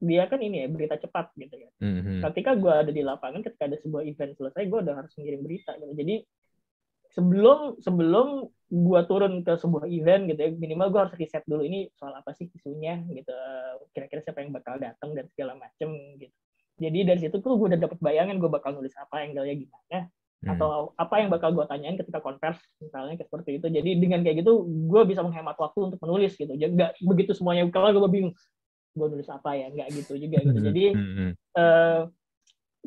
dia kan ini ya berita cepat gitu kan. Mm-hmm. Ketika gue ada di lapangan, ketika ada sebuah event selesai, gue udah harus ngirim berita gitu. Jadi sebelum sebelum gue turun ke sebuah event gitu ya minimal gue harus riset dulu ini soal apa sih isunya gitu kira-kira siapa yang bakal datang dan segala macem gitu. Jadi dari situ tuh gue udah dapet bayangan gue bakal nulis apa yang angle gimana hmm. atau apa yang bakal gue tanyain ketika konvers misalnya kayak seperti itu. Jadi dengan kayak gitu gue bisa menghemat waktu untuk menulis gitu. Jadi nggak begitu semuanya kalau gue bingung gue nulis apa ya nggak gitu juga gitu. Hmm. jadi uh,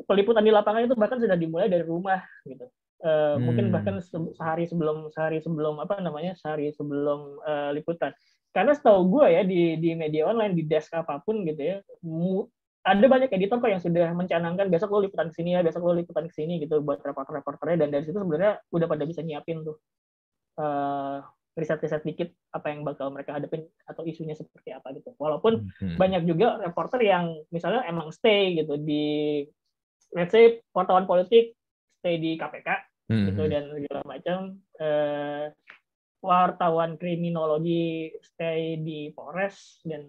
peliputan di lapangan itu bahkan sudah dimulai dari rumah gitu Uh, hmm. mungkin bahkan sehari sebelum sehari sebelum apa namanya sehari sebelum uh, liputan karena setahu gue ya di di media online di desk apa pun gitu ya ada banyak editor kok yang sudah mencanangkan besok lo liputan ke sini ya besok lo liputan ke sini gitu buat reporter-reporternya dan dari situ sebenarnya udah pada bisa nyiapin tuh uh, riset-riset dikit apa yang bakal mereka hadapin atau isunya seperti apa gitu walaupun hmm. banyak juga reporter yang misalnya emang stay gitu di let's say wartawan politik stay di KPK hmm. gitu dan segala macam eh, wartawan kriminologi stay di Polres dan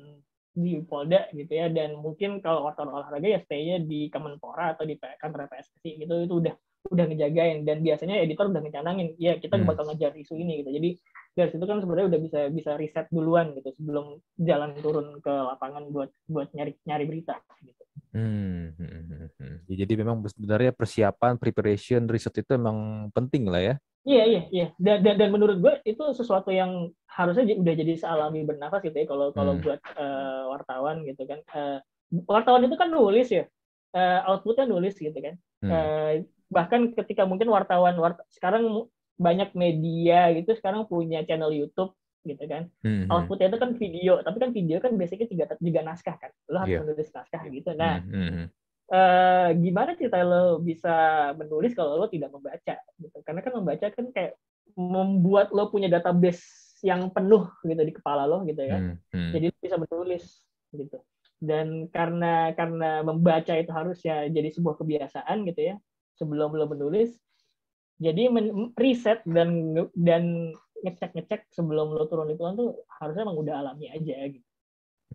di Polda gitu ya dan mungkin kalau wartawan olahraga ya stay-nya di Kemenpora atau di kantor PSSI gitu itu udah udah ngejagain dan biasanya editor udah ngecanangin ya kita hmm. bakal ngejar isu ini gitu jadi dari situ kan sebenarnya udah bisa bisa riset duluan gitu sebelum jalan turun ke lapangan buat buat nyari nyari berita gitu. Hmm, hmm, hmm, hmm. Ya, jadi memang sebenarnya persiapan, preparation, riset itu memang penting lah ya. Iya iya iya. Dan, dan, dan menurut gue itu sesuatu yang harusnya udah jadi sealami bernafas gitu ya kalau kalau hmm. buat uh, wartawan gitu kan. Uh, wartawan itu kan nulis ya, uh, outputnya nulis gitu kan. Hmm. Uh, bahkan ketika mungkin wartawan wart sekarang banyak media gitu sekarang punya channel YouTube gitu kan. Mm-hmm. Outputnya itu kan video, tapi kan video kan biasanya tiga tiga naskah kan. Lo harus yeah. menulis naskah gitu. Nah, mm-hmm. uh, gimana cerita lo bisa menulis kalau lo tidak membaca gitu? Karena kan membaca kan kayak membuat lo punya database yang penuh gitu di kepala lo gitu ya. Mm-hmm. Jadi lo bisa menulis gitu. Dan karena karena membaca itu harusnya jadi sebuah kebiasaan gitu ya. Sebelum lo menulis, jadi men riset dan dan ngecek ngecek sebelum lo turun itu tuh harusnya emang udah alami aja gitu.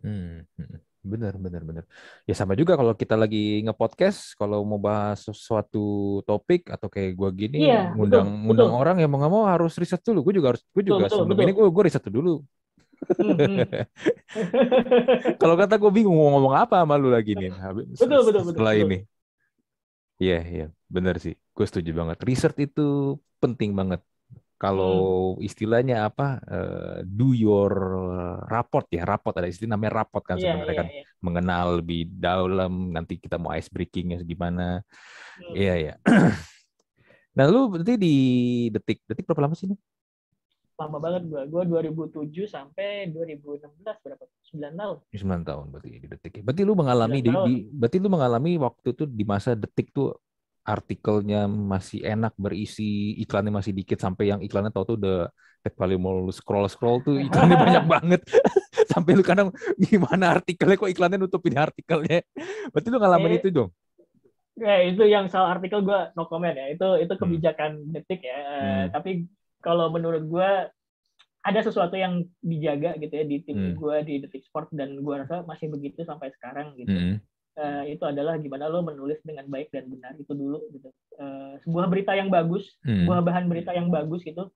Hmm, hmm, bener bener bener. Ya sama juga kalau kita lagi ngepodcast, kalau mau bahas sesuatu topik atau kayak gue gini, iya, ngundang betul, ngundang betul. orang yang mau nggak mau harus riset dulu. Gue juga harus, gue juga betul, sebelum betul. ini gue gue riset dulu. Hmm, hmm. kalau kata gue bingung mau ngomong apa sama lu lagi nih. Betul betul betul. Setelah betul. ini. Iya, iya, benar sih. Gue setuju banget. Research itu penting banget. Kalau hmm. istilahnya apa, uh, do your rapport ya, rapport ada istilah namanya rapport kan yeah, sebenarnya yeah, kan yeah. mengenal lebih dalam. Nanti kita mau ice breakingnya gimana? Hmm. Iya hmm. ya. nah lu berarti di detik detik berapa lama sih ini? Lama banget gua. Gua 2007 sampai 2016 berapa? 9 tahun. 9 tahun berarti di detik. Berarti lu mengalami di, di berarti lu mengalami waktu itu di masa detik tuh artikelnya masih enak berisi iklannya masih dikit sampai yang iklannya tau tuh udah kali mau scroll scroll tuh iklannya banyak banget sampai lu kadang gimana artikelnya kok iklannya nutupin artikelnya berarti lu ngalamin eh, itu dong ya itu yang soal artikel gue no comment ya itu itu hmm. kebijakan hmm. detik ya hmm. tapi kalau menurut gue ada sesuatu yang dijaga gitu ya di tim hmm. gue di detik sport dan gue rasa masih begitu sampai sekarang gitu hmm uh, itu adalah gimana lo menulis dengan baik dan benar itu dulu gitu. Uh, sebuah berita yang bagus, hmm. sebuah bahan berita yang bagus itu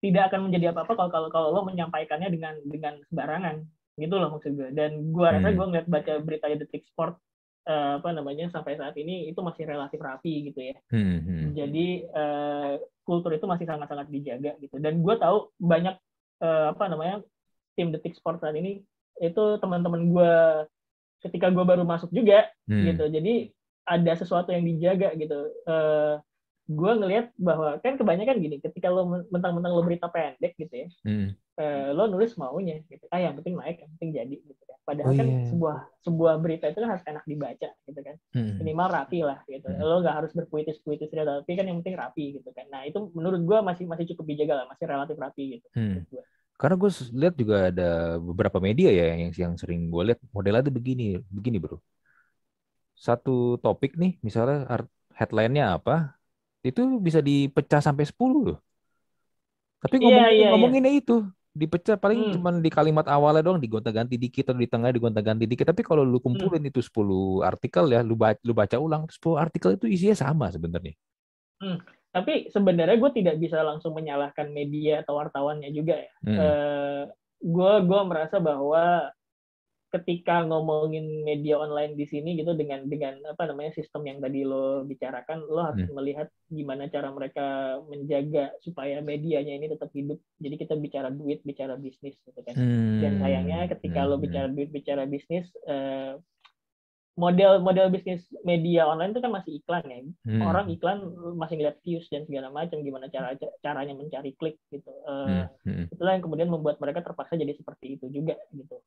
tidak akan menjadi apa-apa kalau kalau kalau lo menyampaikannya dengan dengan sembarangan gitu loh maksud gue. Dan gue rasa hmm. gue ngeliat baca berita detik sport uh, apa namanya sampai saat ini itu masih relatif rapi gitu ya. Hmm. hmm. Jadi uh, kultur itu masih sangat-sangat dijaga gitu. Dan gue tahu banyak uh, apa namanya tim detik sport saat ini itu teman-teman gue ketika gue baru masuk juga hmm. gitu jadi ada sesuatu yang dijaga gitu uh, eh, gue ngelihat bahwa kan kebanyakan gini ketika lo mentang-mentang lo berita pendek gitu ya hmm. uh, lo nulis maunya gitu ah yang penting naik yang penting jadi gitu kan padahal oh, kan yeah. sebuah sebuah berita itu kan harus enak dibaca gitu kan hmm. minimal rapi lah gitu hmm. lo nggak harus berpuitis-puitis tapi kan yang penting rapi gitu kan nah itu menurut gue masih masih cukup dijaga lah masih relatif rapi gitu hmm. Karena gue lihat juga ada beberapa media ya yang yang sering gue lihat modelnya tuh begini, begini bro. Satu topik nih, misalnya headline-nya apa, itu bisa dipecah sampai 10 loh. Tapi ngomong, yeah, yeah, ngomonginnya yeah. itu dipecah paling hmm. cuma di kalimat awalnya doang digonta-ganti dikit atau di tengah digonta-ganti dikit. Tapi kalau lu kumpulin hmm. itu 10 artikel ya, lu baca, lu baca ulang 10 artikel itu isinya sama sebenarnya. Hmm tapi sebenarnya gue tidak bisa langsung menyalahkan media atau wartawannya juga ya. Hmm. Uh, gue gue merasa bahwa ketika ngomongin media online di sini gitu dengan dengan apa namanya sistem yang tadi lo bicarakan lo harus hmm. melihat gimana cara mereka menjaga supaya medianya ini tetap hidup jadi kita bicara duit bicara bisnis gitu kan hmm. dan sayangnya ketika hmm. lo bicara duit bicara bisnis uh, model model bisnis media online itu kan masih iklan ya hmm. orang iklan masih ngeliat views dan segala macam gimana cara caranya mencari klik gitu uh, hmm. itulah yang kemudian membuat mereka terpaksa jadi seperti itu juga gitu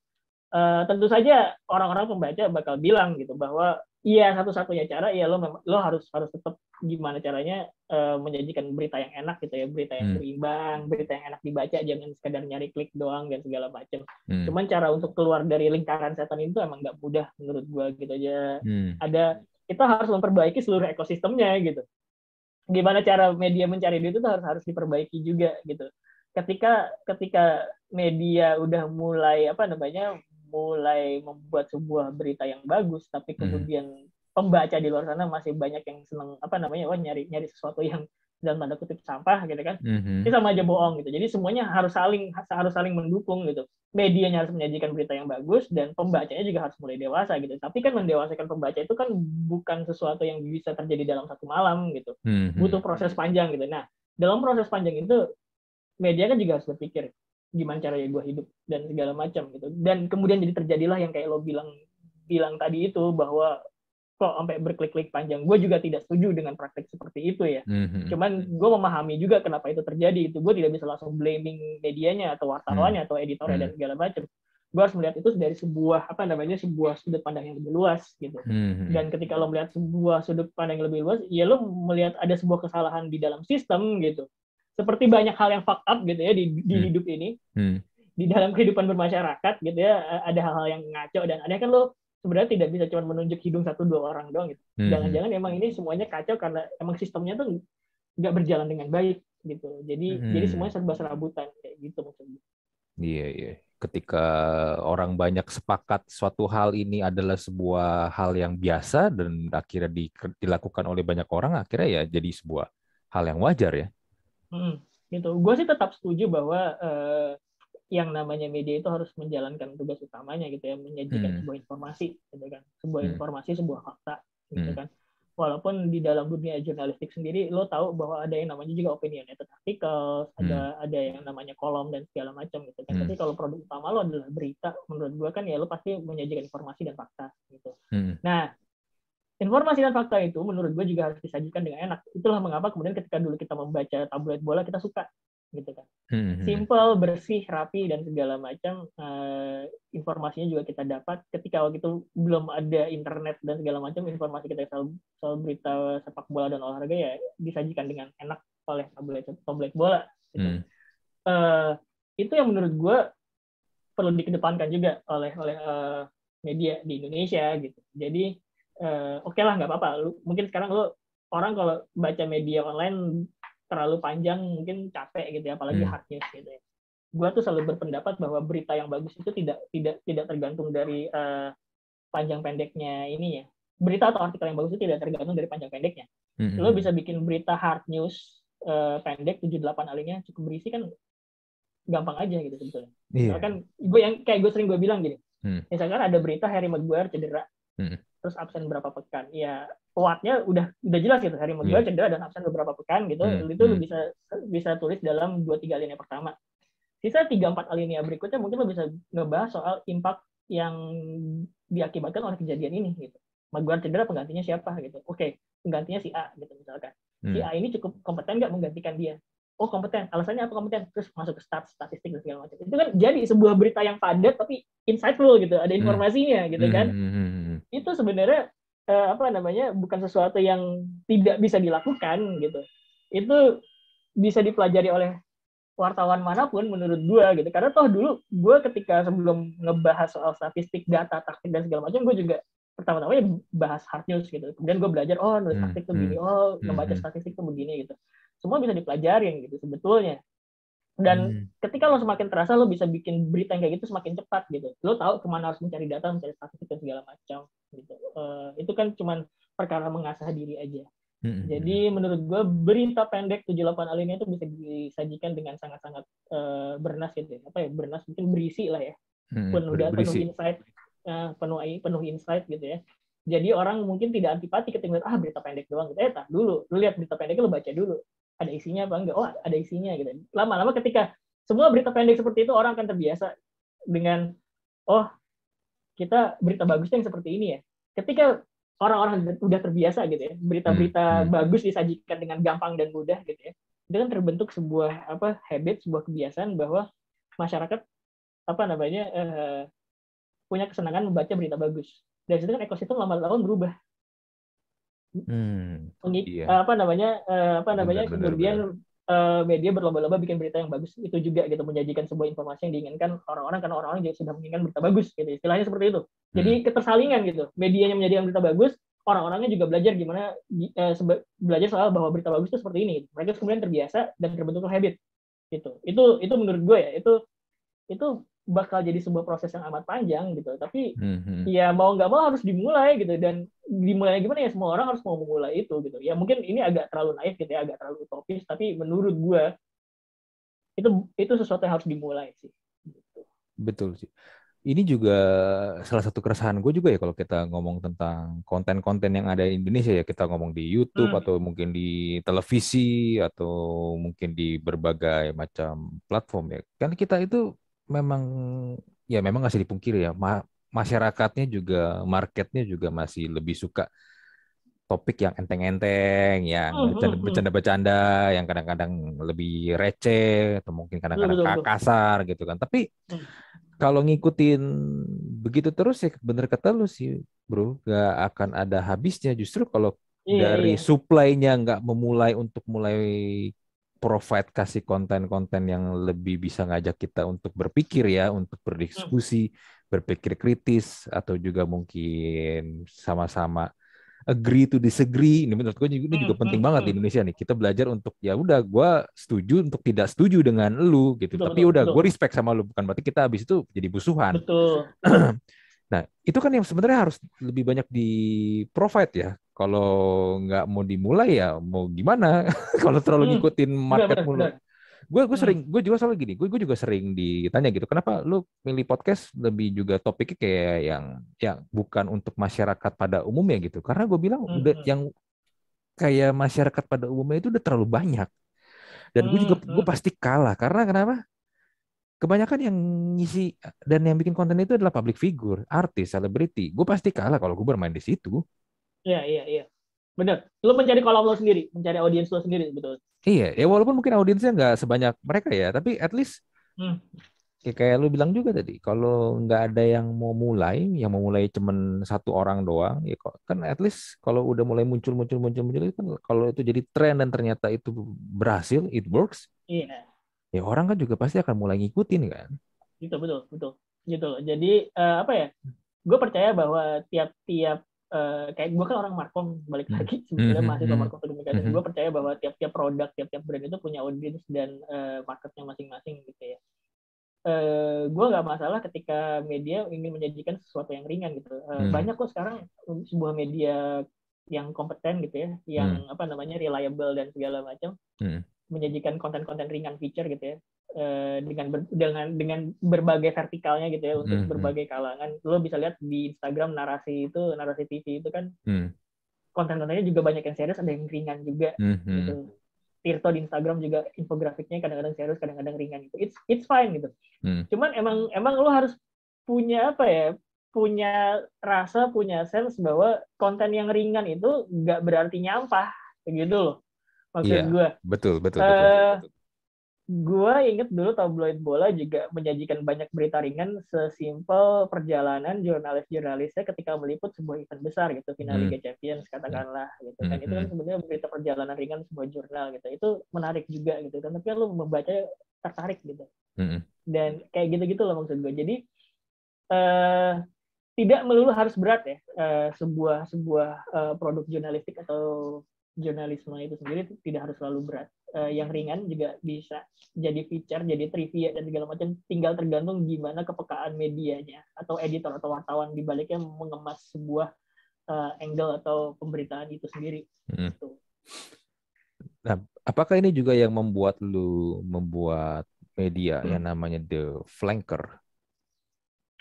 uh, tentu saja orang-orang pembaca bakal bilang gitu bahwa iya satu-satunya cara ya lo lo harus harus tetap gimana caranya uh, menyajikan berita yang enak gitu ya berita yang hmm. berimbang berita yang enak dibaca jangan sekedar nyari klik doang dan segala macam hmm. cuman cara untuk keluar dari lingkaran setan itu emang nggak mudah menurut gua gitu aja hmm. ada kita harus memperbaiki seluruh ekosistemnya gitu gimana cara media mencari duit itu harus harus diperbaiki juga gitu ketika ketika media udah mulai apa namanya mulai membuat sebuah berita yang bagus tapi hmm. kemudian hmm. pembaca di luar sana masih banyak yang seneng apa namanya wah nyari nyari sesuatu yang dalam tanda kutip sampah gitu kan mm-hmm. ini sama aja bohong gitu jadi semuanya harus saling harus saling mendukung gitu medianya harus menyajikan berita yang bagus dan pembacanya juga harus mulai dewasa gitu tapi kan mendewasakan pembaca itu kan bukan sesuatu yang bisa terjadi dalam satu malam gitu mm-hmm. butuh proses panjang gitu nah dalam proses panjang itu media kan juga harus berpikir gimana caranya gue hidup dan segala macam gitu dan kemudian jadi terjadilah yang kayak lo bilang bilang tadi itu bahwa kok sampai berklik-klik panjang. Gue juga tidak setuju dengan praktek seperti itu ya. Mm-hmm. Cuman gue memahami juga kenapa itu terjadi. Itu gue tidak bisa langsung blaming medianya atau wartawannya mm-hmm. atau editornya mm-hmm. dan segala macam. Gue harus melihat itu dari sebuah apa namanya sebuah sudut pandang yang lebih luas gitu. Mm-hmm. Dan ketika lo melihat sebuah sudut pandang yang lebih luas, ya lo melihat ada sebuah kesalahan di dalam sistem gitu. Seperti banyak hal yang fuck up gitu ya di, di mm-hmm. hidup ini. Mm-hmm. Di dalam kehidupan bermasyarakat gitu ya ada hal-hal yang ngaco dan ada kan lo sebenarnya tidak bisa cuma menunjuk hidung satu dua orang doang gitu. Hmm. Jangan-jangan hmm. emang ini semuanya kacau karena emang sistemnya tuh nggak berjalan dengan baik gitu. Jadi hmm. jadi semuanya serba serabutan kayak gitu maksudnya. Iya iya. Ketika orang banyak sepakat suatu hal ini adalah sebuah hal yang biasa dan akhirnya di, dilakukan oleh banyak orang, akhirnya ya jadi sebuah hal yang wajar ya. Hmm, gitu. Gue sih tetap setuju bahwa uh, yang namanya media itu harus menjalankan tugas utamanya gitu ya menyajikan hmm. sebuah informasi gitu kan sebuah hmm. informasi sebuah fakta gitu hmm. kan walaupun di dalam dunia jurnalistik sendiri lo tahu bahwa ada yang namanya juga opinionated artikel hmm. ada ada yang namanya kolom dan segala macam gitu kan hmm. tapi kalau produk utama lo adalah berita menurut gua kan ya lo pasti menyajikan informasi dan fakta gitu hmm. nah informasi dan fakta itu menurut gue juga harus disajikan dengan enak. Itulah mengapa kemudian ketika dulu kita membaca tabloid bola kita suka gitu kan. Hmm. Simple, bersih, rapi dan segala macam uh, informasinya juga kita dapat. Ketika waktu itu belum ada internet dan segala macam informasi kita soal, soal berita sepak bola dan olahraga ya disajikan dengan enak oleh tablet tablet bola. Gitu. Hmm. Uh, itu yang menurut gue perlu dikedepankan juga oleh oleh uh, media di Indonesia gitu. Jadi uh, oke okay lah nggak apa-apa. Mungkin sekarang lo orang kalau baca media online terlalu panjang mungkin capek gitu ya apalagi hmm. hard news gitu ya gue tuh selalu berpendapat bahwa berita yang bagus itu tidak tidak tidak tergantung dari uh, panjang pendeknya ini ya berita atau artikel yang bagus itu tidak tergantung dari panjang pendeknya hmm. lo bisa bikin berita hard news uh, pendek 7-8 alinya cukup berisi kan gampang aja gitu sebetulnya yeah. kan gue yang kayak gue sering gue bilang gini hmm. misalkan ada berita Harry Maguire cedera hmm. terus absen berapa pekan ya kuatnya udah udah jelas gitu Harry Maguire yeah. cedera dan absen beberapa pekan gitu hmm. itu hmm. bisa bisa tulis dalam dua tiga alinea pertama sisa tiga empat alinea berikutnya mungkin lo bisa ngebahas soal impact yang diakibatkan oleh kejadian ini gitu Maguire cedera penggantinya siapa gitu oke okay, penggantinya si A gitu misalkan hmm. si A ini cukup kompeten nggak menggantikan dia oh kompeten alasannya apa kompeten terus masuk ke stat statistik dan segala macam itu kan jadi sebuah berita yang padat tapi insightful gitu ada hmm. informasinya gitu kan hmm. Itu sebenarnya uh, apa namanya bukan sesuatu yang tidak bisa dilakukan gitu. Itu bisa dipelajari oleh wartawan mana pun menurut gue gitu. Karena toh dulu gue ketika sebelum ngebahas soal statistik data taktik dan segala macam gue juga pertama-tama ya bahas hard news gitu. Kemudian gue belajar oh nulis hmm, taktik tuh begini hmm, oh hmm, membaca statistik tuh begini gitu. Semua bisa dipelajarin gitu sebetulnya. Dan hmm. ketika lo semakin terasa lo bisa bikin berita yang kayak gitu semakin cepat gitu. Lo tahu ke mana harus mencari data mencari statistik dan segala macam gitu. Uh, itu kan cuman perkara mengasah diri aja. Hmm. jadi menurut gue berita pendek 78 alinea itu bisa disajikan dengan sangat-sangat uh, bernas gitu ya. apa ya bernas mungkin berisi lah ya. Hmm, penuh data penuh insight uh, penuh penuh insight gitu ya. Jadi orang mungkin tidak antipati ketika ah berita pendek doang gitu. Eh tak dulu lu lihat berita pendek lo baca dulu. Ada isinya apa enggak? Oh ada isinya gitu. Lama-lama ketika semua berita pendek seperti itu orang akan terbiasa dengan oh kita berita bagusnya yang seperti ini ya ketika orang-orang udah terbiasa gitu ya berita-berita hmm. hmm. bagus disajikan dengan gampang dan mudah gitu ya itu kan terbentuk sebuah apa habit sebuah kebiasaan bahwa masyarakat apa namanya uh, punya kesenangan membaca berita bagus dan itu kan ekosistem lama-lama berubah Hmm, iya. apa namanya uh, apa namanya benar, kemudian Uh, media berlomba-lomba bikin berita yang bagus itu juga gitu menyajikan sebuah informasi yang diinginkan orang-orang karena orang-orang juga sudah menginginkan berita bagus gitu. Istilahnya seperti itu. Jadi hmm. ketersalingan gitu. Medianya menjadikan berita bagus orang-orangnya juga belajar gimana uh, belajar soal bahwa berita bagus itu seperti ini mereka kemudian terbiasa dan terbentuk habit gitu. Itu itu menurut gue ya itu itu bakal jadi sebuah proses yang amat panjang gitu. Tapi mm-hmm. ya mau nggak mau harus dimulai gitu. Dan dimulai gimana ya? Semua orang harus mau memulai itu gitu. Ya mungkin ini agak terlalu naif gitu ya agak terlalu utopis. Tapi menurut gue itu itu sesuatu yang harus dimulai sih. Gitu. betul sih. Ini juga salah satu keresahan gue juga ya kalau kita ngomong tentang konten-konten yang ada di Indonesia ya. Kita ngomong di YouTube hmm. atau mungkin di televisi atau mungkin di berbagai macam platform ya. Kan kita itu memang ya memang nggak bisa dipungkiri ya ma masyarakatnya juga marketnya juga masih lebih suka topik yang enteng-enteng, yang hmm, hmm, hmm. bercanda-bercanda, yang kadang-kadang lebih receh atau mungkin kadang-kadang kasar gitu kan. Tapi kalau ngikutin begitu terus ya bener kata lu sih bro gak akan ada habisnya justru kalau iya, dari iya. supply-nya nggak memulai untuk mulai provide kasih konten-konten yang lebih bisa ngajak kita untuk berpikir ya untuk berdiskusi hmm. berpikir kritis atau juga mungkin sama-sama agree to disagree. Ini menurut gue ini juga hmm, penting hmm, banget di hmm. Indonesia nih. Kita belajar untuk ya udah gue setuju untuk tidak setuju dengan lu gitu. Betul, tapi betul, udah gue respect sama lu. Bukan berarti kita habis itu jadi musuhan betul. Nah itu kan yang sebenarnya harus lebih banyak di provide ya kalau nggak mau dimulai ya mau gimana? Kalau terlalu ngikutin market mulu. gue gue hmm. sering gue juga selalu gini gue gue juga sering ditanya gitu kenapa lu milih podcast lebih juga topiknya kayak yang yang bukan untuk masyarakat pada umumnya? Gitu. Karena gue bilang hmm. udah yang kayak masyarakat pada umumnya itu udah terlalu banyak. Dan gue juga gue hmm. pasti kalah. Karena kenapa? Kebanyakan yang ngisi dan yang bikin konten itu adalah public figure artis selebriti. Gue pasti kalah kalau gue bermain di situ iya iya iya bener lu mencari kolam lo sendiri mencari audiens lo sendiri betul Iya, ya walaupun mungkin audiensnya nggak sebanyak mereka ya, tapi at least hmm. ya kayak lu bilang juga tadi, kalau nggak ada yang mau mulai, yang mau mulai cuman satu orang doang, ya kok kan at least kalau udah mulai muncul muncul muncul muncul itu kan kalau itu jadi tren dan ternyata itu berhasil, it works. Iya. Ya orang kan juga pasti akan mulai ngikutin kan. Itu betul, betul. Gitu loh. Jadi uh, apa ya? Gue percaya bahwa tiap-tiap uh, kayak gue kan orang markom balik hmm. lagi sebenarnya mm-hmm. mahasiswa markom komunikasi mm-hmm. gue percaya bahwa tiap-tiap produk tiap-tiap brand itu punya audiens dan uh, marketnya masing-masing gitu ya uh, eh, gue nggak masalah ketika media ingin menyajikan sesuatu yang ringan gitu uh, mm. banyak kok sekarang sebuah media yang kompeten gitu ya yang mm. apa namanya reliable dan segala macam mm. menyajikan konten-konten ringan feature gitu ya Eh, dengan ber, dengan dengan berbagai vertikalnya gitu ya untuk hmm, hmm. berbagai kalangan. Lo bisa lihat di Instagram narasi itu narasi TV itu kan hmm. konten-kontennya juga banyak yang serius, ada yang ringan juga. Hmm. hmm. Gitu. Tirto di Instagram juga infografiknya kadang-kadang serius, kadang-kadang ringan gitu. It's it's fine gitu. Hmm. Cuman emang emang lo harus punya apa ya? Punya rasa, punya sense bahwa konten yang ringan itu nggak berarti nyampah, gitu loh. Maksud yeah, gue. Betul, betul, uh, betul, betul gue inget dulu tabloid bola juga menyajikan banyak berita ringan sesimpel perjalanan jurnalis-jurnalisnya ketika meliput sebuah event besar gitu final hmm. Liga Champions katakanlah gitu kan hmm. itu kan hmm. sebenarnya berita perjalanan ringan sebuah jurnal gitu itu menarik juga gitu kan tapi kan lu membaca tertarik gitu hmm. dan kayak gitu-gitu loh maksud gue jadi uh, tidak melulu harus berat ya uh, sebuah sebuah uh, produk jurnalistik atau jurnalisme itu sendiri tidak harus selalu berat uh, yang ringan juga bisa jadi feature, jadi trivia dan segala macam. Tinggal tergantung gimana kepekaan medianya atau editor atau wartawan di baliknya mengemas sebuah uh, angle atau pemberitaan itu sendiri. Hmm. Gitu. Nah, apakah ini juga yang membuat lu membuat media hmm. yang namanya The Flanker?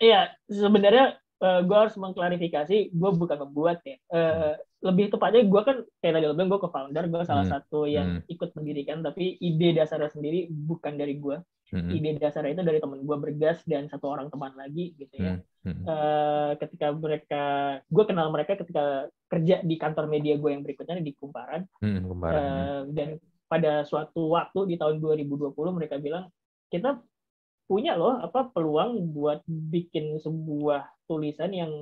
Iya, sebenarnya uh, eh, gue harus mengklarifikasi, gue bukan membuat ya. Uh, lebih tepatnya gue kan kayak tadi lo bilang gue ke founder, gue salah hmm. satu yang hmm. ikut mendirikan, tapi ide dasarnya sendiri bukan dari gue. Hmm. Ide dasarnya itu dari teman gue bergas dan satu orang teman lagi gitu ya. Hmm. Uh, ketika mereka, gue kenal mereka ketika kerja di kantor media gue yang berikutnya di Kumparan. Hmm, Kumparan. Uh, dan pada suatu waktu di tahun 2020 mereka bilang kita punya loh apa peluang buat bikin sebuah tulisan yang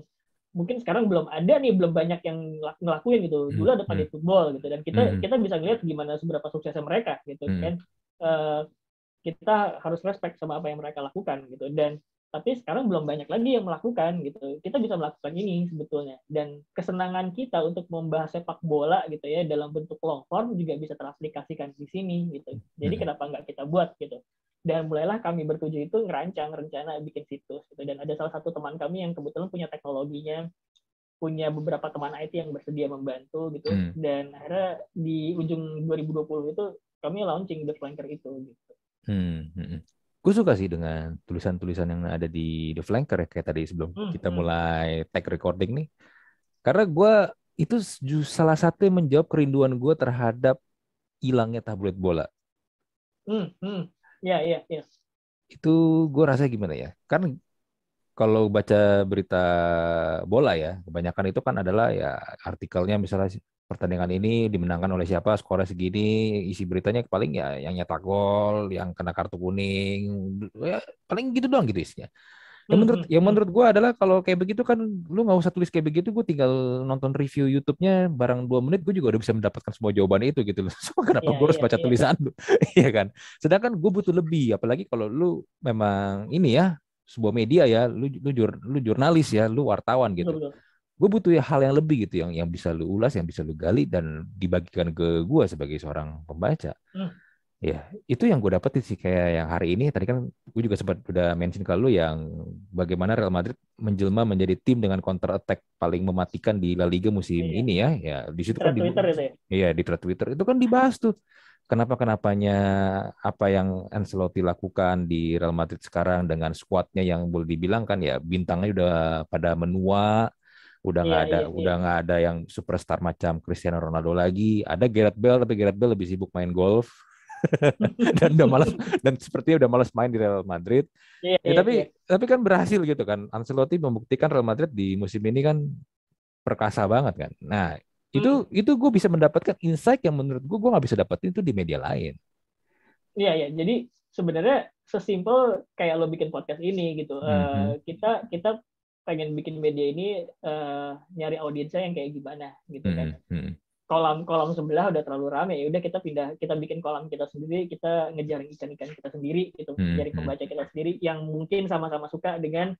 mungkin sekarang belum ada nih belum banyak yang ngelakuin gitu. Hmm, dulu ada hmm. football gitu dan kita hmm. kita bisa ngeliat gimana seberapa suksesnya mereka gitu kan. Uh, kita harus respect sama apa yang mereka lakukan gitu. Dan tapi sekarang belum banyak lagi yang melakukan gitu. Kita bisa melakukan ini sebetulnya. Dan kesenangan kita untuk membahas sepak bola gitu ya dalam bentuk long form juga bisa teraplikasikan di sini gitu. Jadi kenapa nggak kita buat gitu dan mulailah kami bertujuh itu ngerancang rencana bikin situs gitu dan ada salah satu teman kami yang kebetulan punya teknologinya punya beberapa teman IT yang bersedia membantu gitu hmm. dan akhirnya di ujung 2020 itu kami launching The Flanker itu gitu. Hmm. hmm, hmm. Gue suka sih dengan tulisan-tulisan yang ada di The Flanker ya kayak tadi sebelum hmm. kita hmm. mulai tag recording nih. Karena gue itu salah satu yang menjawab kerinduan gue terhadap hilangnya tabloid bola. Hmm, hmm. Ya, ya, ya. Itu gue rasa gimana ya? Kan kalau baca berita bola ya, kebanyakan itu kan adalah ya artikelnya misalnya pertandingan ini dimenangkan oleh siapa, skornya segini, isi beritanya paling ya yang nyetak gol, yang kena kartu kuning, ya paling gitu doang gitu isinya. Yang hmm, menurut hmm. menurut gue adalah kalau kayak begitu kan lu nggak usah tulis kayak begitu, gue tinggal nonton review YouTube-nya barang dua menit, gue juga udah bisa mendapatkan semua jawaban itu gitu loh. So, kenapa yeah, gue harus yeah, baca yeah. tulisan lu, Iya kan? Sedangkan gue butuh lebih, apalagi kalau lu memang ini ya sebuah media ya, lu lu, jur, lu jurnalis ya, lu wartawan gitu. Gue butuh ya hal yang lebih gitu, yang yang bisa lu ulas, yang bisa lu gali dan dibagikan ke gue sebagai seorang pembaca. Hmm. Ya, itu yang gue dapetin sih kayak yang hari ini tadi kan gue juga sempat udah mention ke lu yang bagaimana Real Madrid menjelma menjadi tim dengan counter attack paling mematikan di La Liga musim iya. ini ya. Ya, di situ kan di Twitter itu ya. Iya, di Twitter itu kan dibahas tuh kenapa kenapanya apa yang Ancelotti lakukan di Real Madrid sekarang dengan skuadnya yang boleh dibilang kan ya bintangnya udah pada menua udah nggak yeah, ada yeah, udah nggak yeah. ada yang superstar macam Cristiano Ronaldo lagi ada Gareth Bale tapi Gareth Bale lebih sibuk main golf dan udah malas dan sepertinya udah malas main di Real Madrid yeah, ya, yeah, tapi yeah. tapi kan berhasil gitu kan Ancelotti membuktikan Real Madrid di musim ini kan perkasa banget kan nah itu hmm. itu gue bisa mendapatkan insight yang menurut gue gue nggak bisa dapetin itu di media lain iya iya jadi sebenarnya sesimpel kayak lo bikin podcast ini gitu hmm. uh, kita kita pengen bikin media ini uh, nyari audiensnya yang kayak gimana gitu kan hmm. hmm. Kolam kolam sebelah udah terlalu rame ya udah kita pindah kita bikin kolam kita sendiri kita ngejar ikan-ikan kita sendiri gitu hmm. dari hmm. pembaca kita sendiri yang mungkin sama-sama suka dengan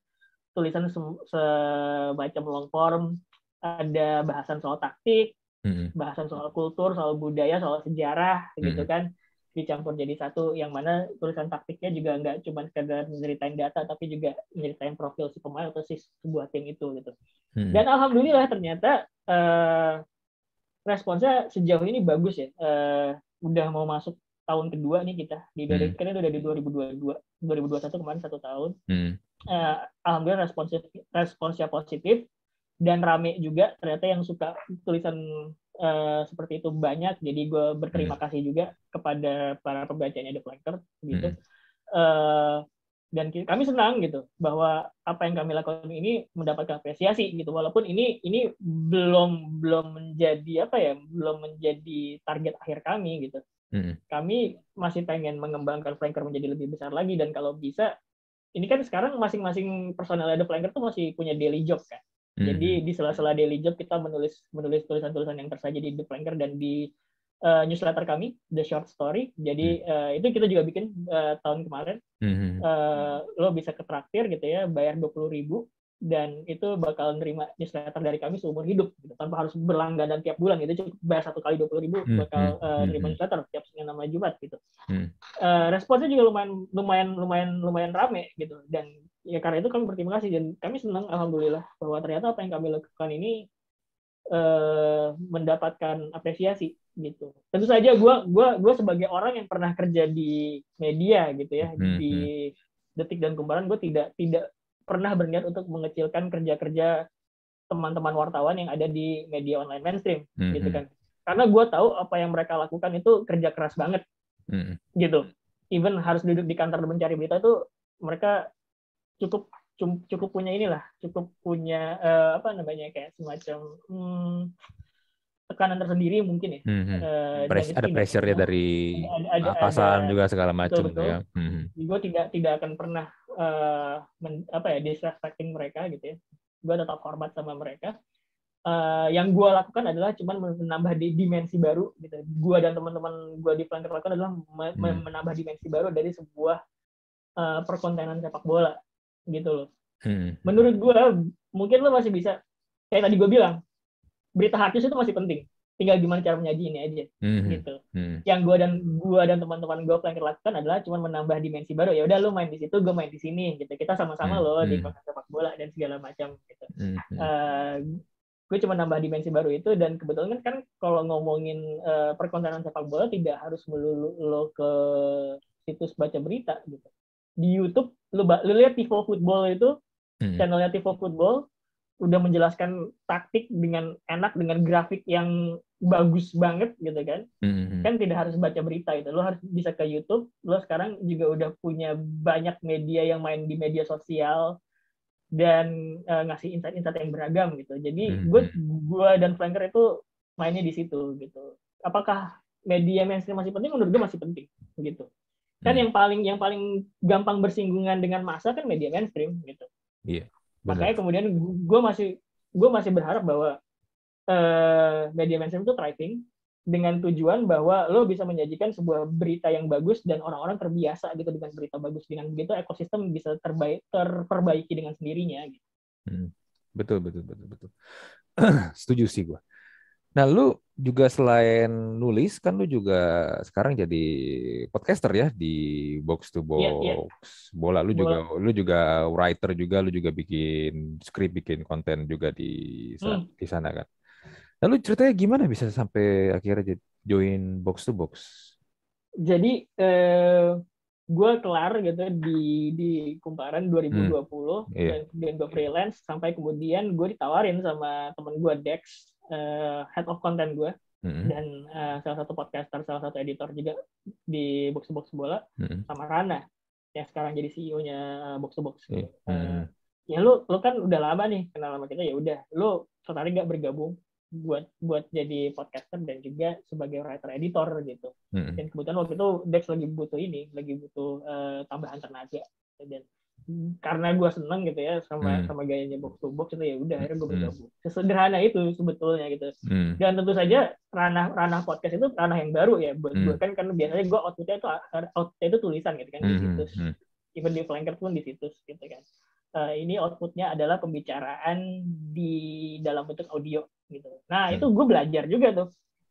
tulisan semacam long form ada bahasan soal taktik, mm-hmm. bahasan soal kultur, soal budaya, soal sejarah, gitu kan, dicampur jadi satu. Yang mana tulisan taktiknya juga nggak cuma sekedar menceritain data, tapi juga menceritain profil si pemain atau si sebuah tim itu, gitu. Dan alhamdulillah ternyata uh, responsnya sejauh ini bagus ya. Uh, udah mau masuk tahun kedua nih kita di dari hmm. kan udah di 2022 2021 kemarin satu tahun hmm. uh, alhamdulillah responsif responsnya positif dan rame juga ternyata yang suka tulisan uh, seperti itu banyak jadi gue berterima hmm. kasih juga kepada para pembacanya The Flanker gitu hmm. uh, dan kami senang gitu bahwa apa yang kami lakukan ini mendapatkan apresiasi gitu walaupun ini ini belum belum menjadi apa ya belum menjadi target akhir kami gitu hmm. kami masih pengen mengembangkan flanker menjadi lebih besar lagi dan kalau bisa ini kan sekarang masing-masing personel ada flanker tuh masih punya daily job kan jadi hmm. di sela-sela daily job kita menulis menulis tulisan-tulisan yang tersaji di The Flanker dan di uh, newsletter kami The Short Story. Jadi uh, itu kita juga bikin uh, tahun kemarin. Uh, lo bisa ke traktir gitu ya, bayar dua puluh ribu. Dan itu bakal nerima newsletter dari kami seumur hidup gitu. tanpa harus berlangganan tiap bulan gitu. Cukup bayar satu kali dua puluh ribu hmm, bakal hmm, uh, nerima newsletter tiap senin nama Jumat gitu. Hmm. uh, responsnya juga lumayan lumayan lumayan lumayan rame gitu. Dan ya karena itu kami berterima kasih. Dan kami senang alhamdulillah bahwa ternyata apa yang kami lakukan ini uh, mendapatkan apresiasi gitu. Tentu saja gue gua gua sebagai orang yang pernah kerja di media gitu ya hmm, di hmm. detik dan kumparan gue tidak tidak pernah berniat untuk mengecilkan kerja-kerja teman-teman wartawan yang ada di media online mainstream hmm, gitu hmm. kan. Karena gue tahu apa yang mereka lakukan itu kerja keras banget hmm. gitu. Even harus duduk di kantor mencari berita itu mereka cukup cukup punya inilah cukup punya uh, apa namanya kayak semacam hmm, tekanan tersendiri mungkin ya. Hmm, hmm. Uh, Press, ada pressure ya dari ada, ada, atasan ada, juga segala macam betul, ya. Hmm. Gue tidak tidak akan pernah uh, men, apa ya disrespecting mereka gitu ya. Gue tetap hormat sama mereka. Uh, yang gue lakukan adalah cuman menambah di dimensi baru gitu. Gue dan teman-teman gue di Flanker lakukan adalah hmm. menambah dimensi baru dari sebuah uh, perkontenan sepak bola gitu loh. Hmm. Menurut gue mungkin lo masih bisa kayak tadi gue bilang berita hardnews itu masih penting tinggal gimana cara menyajiinnya aja mm-hmm. gitu mm-hmm. yang gue dan gue dan teman-teman gue yang lakukan adalah cuma menambah dimensi baru ya udah lo main di situ gue main di sini gitu kita sama-sama mm-hmm. lo di konten sepak bola dan segala macam gitu mm-hmm. uh, gue cuma nambah dimensi baru itu dan kebetulan kan, kan kalau ngomongin uh, perkontenan sepak bola tidak harus melulu lo ke situs baca berita gitu di YouTube lo lo lihat Tifo Football itu mm-hmm. channelnya Tifo Football udah menjelaskan taktik dengan enak dengan grafik yang bagus banget gitu kan. Mm-hmm. kan tidak harus baca berita itu lo harus bisa ke YouTube lo sekarang juga udah punya banyak media yang main di media sosial dan uh, ngasih insight-insight yang beragam gitu. Jadi mm-hmm. gue gue dan flanker itu mainnya di situ gitu. Apakah media mainstream masih penting? Menurut gue masih penting gitu. Kan mm. yang paling yang paling gampang bersinggungan dengan masa kan media mainstream gitu. Iya Makanya kemudian gue masih gue masih berharap bahwa uh, media mainstream itu thriving dengan tujuan bahwa lo bisa menyajikan sebuah berita yang bagus dan orang-orang terbiasa gitu dengan berita bagus dengan begitu ekosistem bisa terbaik terperbaiki dengan sendirinya gitu. Hmm. Betul betul betul betul. Setuju sih gue. Nah, lu juga selain nulis kan lu juga sekarang jadi podcaster ya di Box to Box yeah, yeah. bola. Lu bola. juga lu juga writer juga, lu juga bikin skrip, bikin konten juga di hmm. di sana kan. Lalu ceritanya gimana bisa sampai akhirnya join Box to Box? Jadi eh, gue kelar gitu di di Kumparan 2020 hmm. yeah. dan kemudian gue freelance sampai kemudian gue ditawarin sama temen gue Dex uh, head of content gue mm-hmm. dan uh, salah satu podcaster, salah satu editor juga di Box to Box Bola mm-hmm. sama Rana yang sekarang jadi CEO-nya eh, Box to Box. Mm-hmm. Uh, ya lu lu kan udah lama nih kenal sama kita ya udah lu tertarik gak bergabung buat buat jadi podcaster dan juga sebagai writer editor gitu. Mm-hmm. Dan kebetulan waktu itu Dex lagi butuh ini, lagi butuh uh, tambahan tenaga dan karena gue seneng gitu ya sama hmm. sama gayanya box to box itu ya udah akhirnya gue hmm. bergabung hmm. sesederhana itu sebetulnya gitu hmm. dan tentu saja ranah ranah podcast itu ranah yang baru ya buat hmm. gue kan karena biasanya gue outputnya itu outputnya itu tulisan gitu kan hmm. di situs hmm. even di flanker pun di situs gitu kan uh, ini outputnya adalah pembicaraan di dalam bentuk audio gitu nah hmm. itu gue belajar juga tuh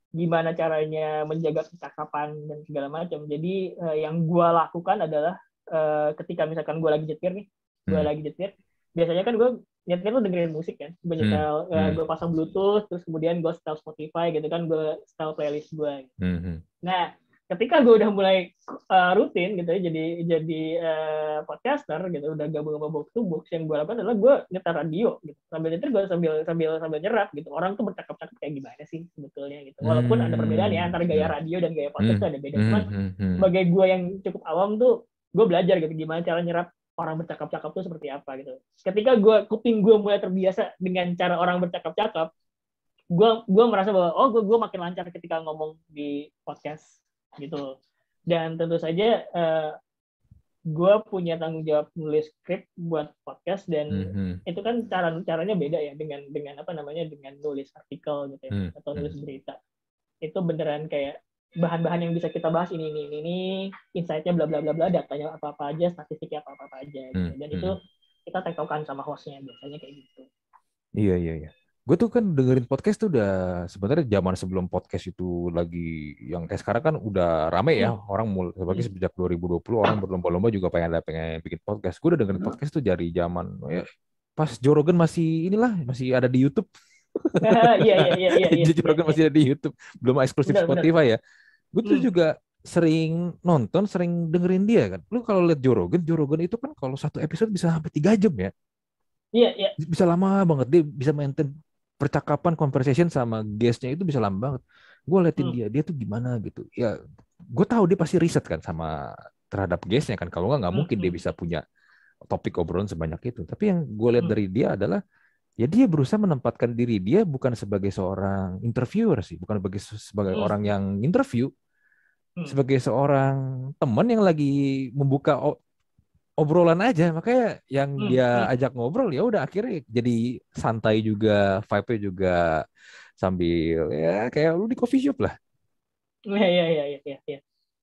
gimana caranya menjaga kecakapan dan segala macam jadi uh, yang gue lakukan adalah uh, ketika misalkan gue lagi nyetir nih gue hmm. lagi nyetir biasanya kan gue nyetir tuh dengerin musik kan gue nyetel hmm. uh, hmm. gue pasang bluetooth terus kemudian gue setel Spotify gitu kan gue setel playlist gue gitu. hmm. nah ketika gue udah mulai uh, rutin gitu ya jadi jadi uh, podcaster gitu udah gabung sama box to box yang gue lakukan adalah gue nyetar radio gitu sambil nyetir gue sambil sambil sambil nyerap gitu orang tuh bercakap-cakap kayak gimana sih sebetulnya gitu walaupun ada perbedaan ya antara gaya radio dan gaya podcast hmm. ada beda cuman sebagai gue yang cukup awam tuh gue belajar gitu gimana cara nyerap orang bercakap-cakap tuh seperti apa gitu. Ketika gue kuping gue mulai terbiasa dengan cara orang bercakap-cakap, gue gue merasa bahwa oh gue gue makin lancar ketika ngomong di podcast gitu. Dan tentu saja uh, gue punya tanggung jawab nulis skrip buat podcast dan mm-hmm. itu kan cara caranya beda ya dengan dengan apa namanya dengan nulis artikel gitu ya, mm-hmm. atau nulis berita. Itu beneran kayak bahan-bahan yang bisa kita bahas ini ini ini, ini insight-nya bla bla bla bla datanya apa apa aja statistiknya apa apa aja gitu. hmm, dan hmm. itu kita tektokan sama hostnya biasanya kayak gitu iya iya iya gue tuh kan dengerin podcast tuh udah sebenarnya zaman sebelum podcast itu lagi yang kayak sekarang kan udah rame ya hmm. orang mulai sebagai hmm. sejak 2020 orang berlomba-lomba juga pengen ada pengen bikin podcast gue udah dengerin hmm. podcast tuh dari zaman ya, pas Jorogen masih inilah masih ada di YouTube Iya iya iya iya. iya Joe Rogan masih ada di YouTube, belum eksklusif benar, Spotify benar. ya. Gue tuh hmm. juga sering nonton, sering dengerin dia kan. Lu kalau lihat Joe Rogan itu kan kalau satu episode bisa sampai tiga jam ya. Iya iya. Bisa lama banget dia bisa maintain percakapan conversation sama guestnya itu bisa lama banget. Gue liatin hmm. dia, dia tuh gimana gitu. Ya, gue tahu dia pasti riset kan sama terhadap guestnya kan. Kalau nggak nggak mungkin hmm. dia bisa punya topik obrolan sebanyak itu. Tapi yang gue lihat hmm. dari dia adalah ya dia berusaha menempatkan diri dia bukan sebagai seorang interviewer sih, bukan sebagai sebagai hmm. orang yang interview, hmm. sebagai seorang teman yang lagi membuka obrolan aja, makanya yang hmm. dia hmm. ajak ngobrol ya udah akhirnya jadi santai juga, vibe-nya juga sambil ya kayak lu di coffee shop lah. Iya iya iya iya. Ya.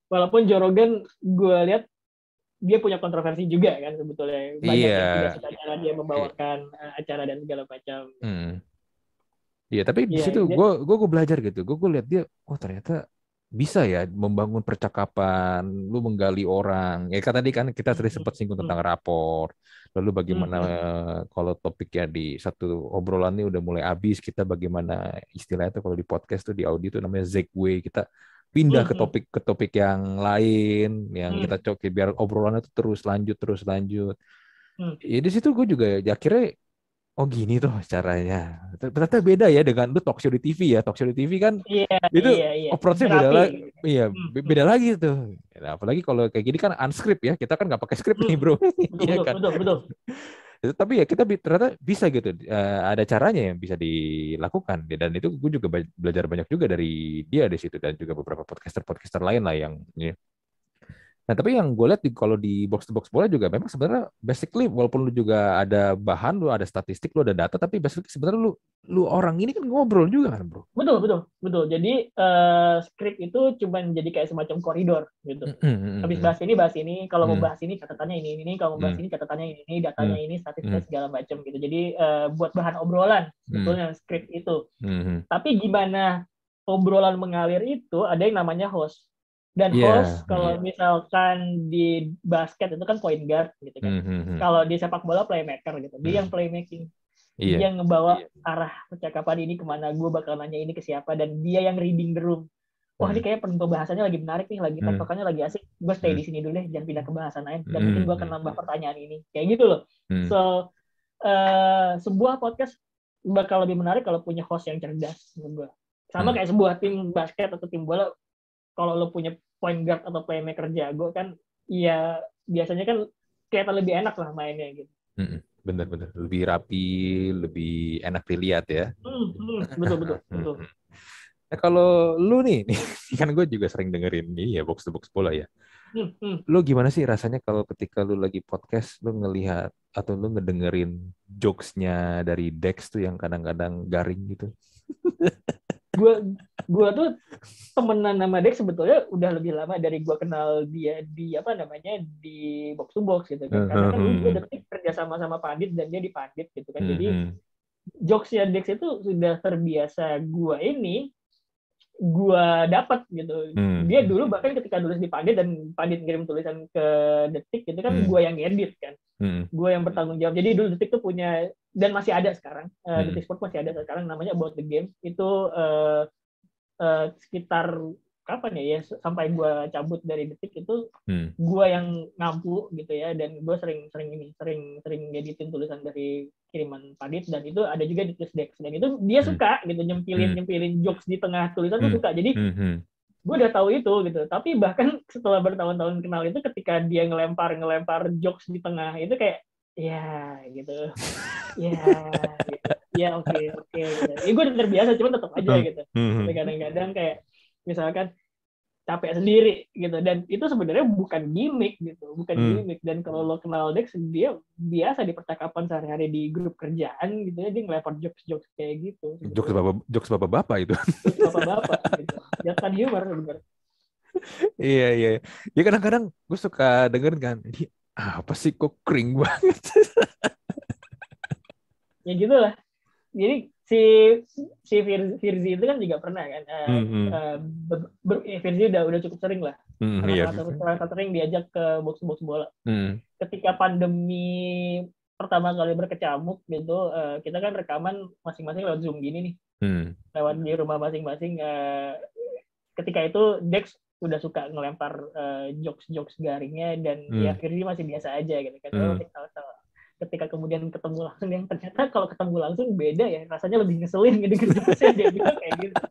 Walaupun Jorogen gue lihat dia punya kontroversi juga kan sebetulnya banyak yeah. yang tidak suka cara dia membawakan yeah. acara dan segala macam. Hmm. Iya, tapi di iya, situ gue gue gue belajar gitu. Gue gue lihat dia, oh ternyata bisa ya membangun percakapan, lu menggali orang. Ya kan tadi kan kita tadi sempat singgung tentang rapor. Lalu bagaimana hmm. kalau topiknya di satu obrolan ini udah mulai habis, kita bagaimana istilahnya itu kalau di podcast tuh di audio itu namanya segue. Kita pindah ke topik ke topik yang lain yang kita coba biar obrolannya itu terus lanjut terus lanjut. Hmm. Ya di situ gue juga ya akhirnya oh gini tuh caranya. Ternyata beda ya dengan lu talk show di TV ya. Talk show di TV kan iya, itu iya, iya. approach-nya beda lagi. Iya, hmm, beda lagi tuh. Nah, apalagi kalau kayak gini kan unscript ya. Kita kan nggak pakai script hmm. nih, Bro. Iya kan? betul, betul. Tapi ya kita ternyata bisa gitu. Uh, ada caranya yang bisa dilakukan dan itu gue juga belajar banyak juga dari dia di situ dan juga beberapa podcaster-podcaster lain lah yang ya, Nah, tapi yang gue lihat di, kalau di box to box bola juga memang sebenarnya basically walaupun lu juga ada bahan, lu ada statistik, lu ada data, tapi basically sebenarnya lu lu orang ini kan ngobrol juga kan, Bro. Betul, betul, betul. Jadi uh, script itu cuma jadi kayak semacam koridor gitu. Mm -hmm. Habis bahas ini, bahas ini, kalau mm. mau bahas ini catatannya ini, ini, kalau mau bahas mm. ini catatannya ini, ini datanya mm. ini, statistiknya mm. segala macam gitu. Jadi uh, buat bahan obrolan sebetulnya mm. script itu. Mm -hmm. Tapi gimana obrolan mengalir itu ada yang namanya host dan yeah, host kalau yeah. misalkan di basket itu kan point guard gitu kan. Mm -hmm. Kalau di sepak bola playmaker gitu. Dia mm. yang playmaking. Yeah. Dia yang ngebawa yeah. arah percakapan ini ke mana gue bakal nanya ini ke siapa dan dia yang reading the room. Wah ini mm. kayak pembahasannya lagi menarik nih, lagi mm. lagi asik. Gue stay mm. di sini dulu deh, jangan pindah ke bahasan lain. Dan mm. mungkin gue akan nambah pertanyaan ini. Kayak gitu loh. Mm. So uh, sebuah podcast bakal lebih menarik kalau punya host yang cerdas menurut gue. Sama mm. kayak sebuah tim basket atau tim bola kalau lo punya point guard atau playmaker jago kan ya biasanya kan kelihatan lebih enak lah mainnya gitu. Bener-bener lebih rapi, lebih enak dilihat ya. Hmm, hmm, betul betul betul. Nah, kalau lu nih, kan gue juga sering dengerin ini ya box to box bola ya. Hmm, hmm. Lu gimana sih rasanya kalau ketika lu lagi podcast, lu ngelihat atau lu ngedengerin jokesnya dari Dex tuh yang kadang-kadang garing gitu? gue gue tuh temenan sama Dex sebetulnya udah lebih lama dari gue kenal dia di apa namanya di box to box gitu kan karena kan gue detik kerja sama sama Pandit dan dia di Pandit gitu kan jadi mm-hmm. jokesnya Dex itu sudah terbiasa gue ini gua dapat gitu. Hmm. Dia dulu bahkan ketika nulis di Pandit dan Pandit ngirim tulisan ke Detik itu kan hmm. gua yang edit kan. Hmm. Gua yang bertanggung jawab. Jadi dulu Detik tuh punya dan masih ada sekarang. Uh, hmm. Sport masih ada sekarang namanya About the Game. Itu uh, uh, sekitar kapan ya ya sampai gue cabut dari detik itu hmm. gue yang ngampu gitu ya dan gue sering sering ini sering sering ngeditin tulisan dari kiriman Padit dan itu ada juga di Dex dan itu dia hmm. suka gitu nyempilin hmm. nyempilin jokes di tengah tulisan hmm. tuh suka jadi hmm. hmm. gue udah tahu itu gitu tapi bahkan setelah bertahun-tahun kenal itu ketika dia ngelempar ngelempar jokes di tengah itu kayak ya gitu. Ya gitu. ya oke oke gitu. ya gue udah terbiasa cuma tetap aja hmm. gitu. Hmm. kadang-kadang kayak misalkan capek sendiri gitu. Dan itu sebenarnya bukan gimmick gitu. Bukan hmm. gimmick. Dan kalau lo kenal Dex dia biasa di percakapan sehari-hari di grup kerjaan gitu ya. Dia ngelempar jokes jokes kayak gitu. Jokes bapak jokes bapak bapak itu. Bapak bapak gitu. Jatuhkan humor sebenarnya iya iya. Ya kadang-kadang gue suka dengerin kan apa sih kok kering banget ya gitulah jadi si si Firzi itu kan juga pernah kan uh, mm-hmm. uh, ber, Firzi udah udah cukup sering lah mm, iya. satu sering diajak ke box box bola mm. ketika pandemi pertama kali berkecamuk gitu uh, kita kan rekaman masing-masing lewat zoom gini nih mm. lewat di rumah masing-masing uh, ketika itu Dex udah suka ngelempar uh, jokes jokes garingnya dan mm. ya Firzi masih biasa aja gitu kan. Mm ketika kemudian ketemu langsung yang ternyata kalau ketemu langsung beda ya rasanya lebih ngeselin gitu saya dia bilang kayak gitu.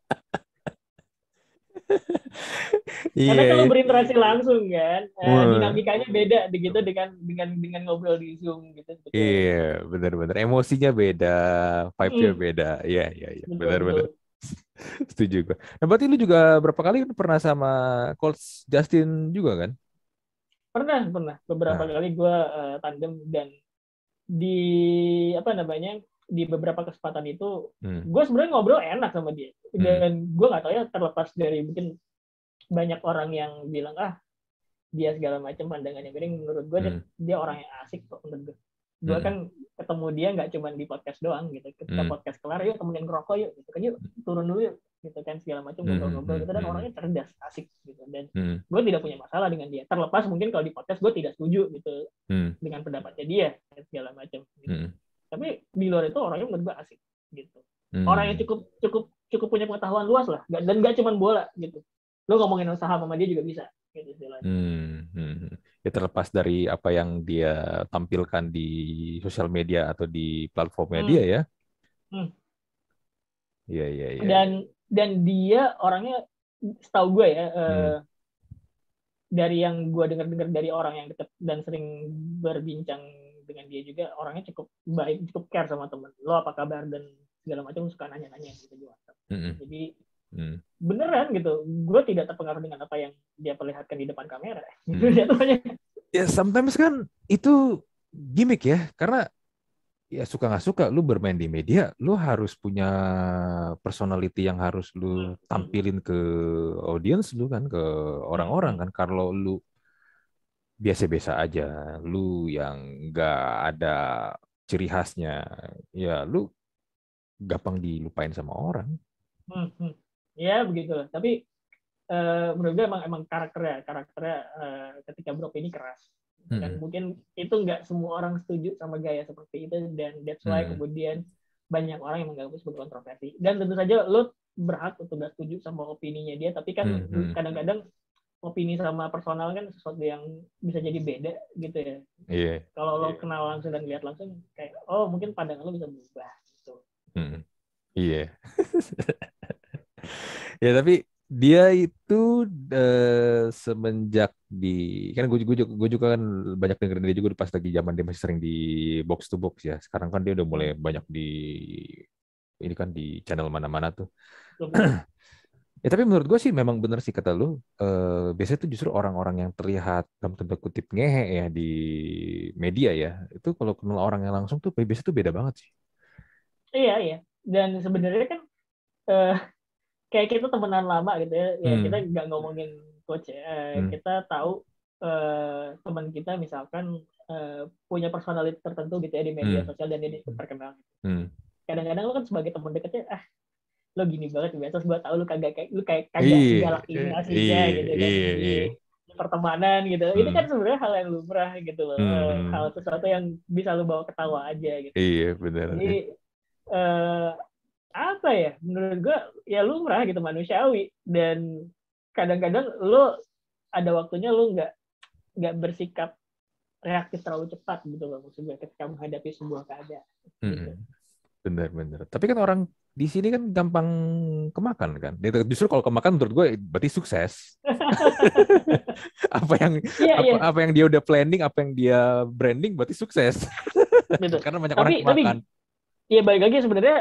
Yeah, karena kalau iya. berinteraksi langsung kan uh, dinamikanya beda begitu dengan dengan dengan ngobrol di zoom gitu iya yeah, benar-benar. Emosinya beda vibe-nya hmm. beda. Iya iya iya. Benar-benar setuju gue nah berarti lu juga berapa kali pernah sama coach Justin juga kan pernah pernah beberapa nah. kali gue uh, tandem dan di apa namanya di beberapa kesempatan itu hmm. gue sebenarnya ngobrol enak sama dia hmm. dan hmm. gue nggak tahu ya terlepas dari mungkin banyak orang yang bilang ah dia segala macam pandangannya miring menurut gue hmm. dia, dia orang yang asik kok menurut gue gue hmm. kan ketemu dia nggak cuma di podcast doang gitu ketika hmm. podcast kelar yuk temenin ngerokok yuk gitu kan yuk turun dulu yuk gitu kan segala macam hmm, ngobrol-ngobrol gitu dan hmm. orangnya cerdas asik gitu dan hmm. gue tidak punya masalah dengan dia terlepas mungkin kalau di podcast gue tidak setuju gitu hmm. dengan pendapatnya dia segala macam gitu. hmm. tapi di luar itu orangnya menurut gue asik gitu hmm. orang yang cukup cukup cukup punya pengetahuan luas lah dan gak cuma bola gitu lo ngomongin usaha sama dia juga bisa gitu Hmm, hmm. Ya terlepas dari apa yang dia tampilkan di sosial media atau di platformnya hmm. dia ya. Hmm. Iya iya iya. Dan dan dia orangnya setahu gue ya hmm. uh, dari yang gue dengar-dengar dari orang yang dekat dan sering berbincang dengan dia juga orangnya cukup baik cukup care sama temen lo apa kabar dan segala macam suka nanya-nanya gitu di WhatsApp. Hmm. Jadi hmm. beneran gitu gue tidak terpengaruh dengan apa yang dia perlihatkan di depan kamera hmm. ya sometimes kan itu gimmick ya karena ya suka nggak suka lu bermain di media lu harus punya personality yang harus lu hmm. tampilin ke audience lu kan ke orang-orang hmm. kan kalau lu biasa-biasa aja lu yang nggak ada ciri khasnya ya lu gampang dilupain sama orang. Hmm, ya begitu tapi uh, menurut gue emang emang karakternya karakternya uh, ketika Brock ini keras hmm. dan mungkin itu nggak semua orang setuju sama gaya seperti itu dan that's why hmm. kemudian banyak orang yang menganggap sebagai kontroversi dan tentu saja lo berhak untuk gak setuju sama opininya dia tapi kan hmm, hmm. kadang-kadang opini sama personal kan sesuatu yang bisa jadi beda gitu ya. Yeah. Kalau lo yeah. kenal langsung dan lihat langsung kayak oh mungkin pandangan lo bisa berubah gitu. Hmm. Iya. Yeah. ya tapi dia itu uh, semenjak di kan gue, gue, gue juga kan banyak dengerin dia juga pas lagi zaman dia masih sering di box to box ya. Sekarang kan dia udah mulai banyak di ini kan di channel mana-mana tuh. Ya tapi menurut gue sih memang bener sih kata lu uh, biasanya tuh justru orang-orang yang terlihat dalam tanda kutip ngehe ya di media ya itu kalau kenal orang yang langsung tuh biasanya tuh beda banget sih. Iya iya. Dan sebenarnya kan uh, kayak kita temenan lama gitu ya, ya hmm. kita nggak ngomongin coach ya, hmm. kita tahu uh, teman kita misalkan uh, punya personality tertentu gitu ya di media hmm. sosial dan dia terkenal. Hmm. Kadang-kadang lo kan sebagai teman dekatnya, ah lo gini banget biasa gue tahu lo kagak kayak lo kayak kagak iya, galak ini aslinya gitu kan iya, iya. pertemanan gitu hmm. itu kan sebenarnya hal yang lumrah gitu loh hmm. hal sesuatu yang bisa lo bawa ketawa aja gitu iya benar jadi uh, apa ya menurut gue ya lumrah gitu manusiawi dan kadang-kadang lo ada waktunya lo nggak nggak bersikap reaktif terlalu cepat gitu loh maksudnya ketika menghadapi sebuah keadaan. Gitu. Bener-bener. Tapi kan orang di sini kan gampang kemakan kan. Justru kalau kemakan menurut gue berarti sukses. apa yang yeah, apa, yeah. apa yang dia udah planning, apa yang dia branding berarti sukses. Karena banyak tapi, orang kemakan. Iya balik lagi sebenarnya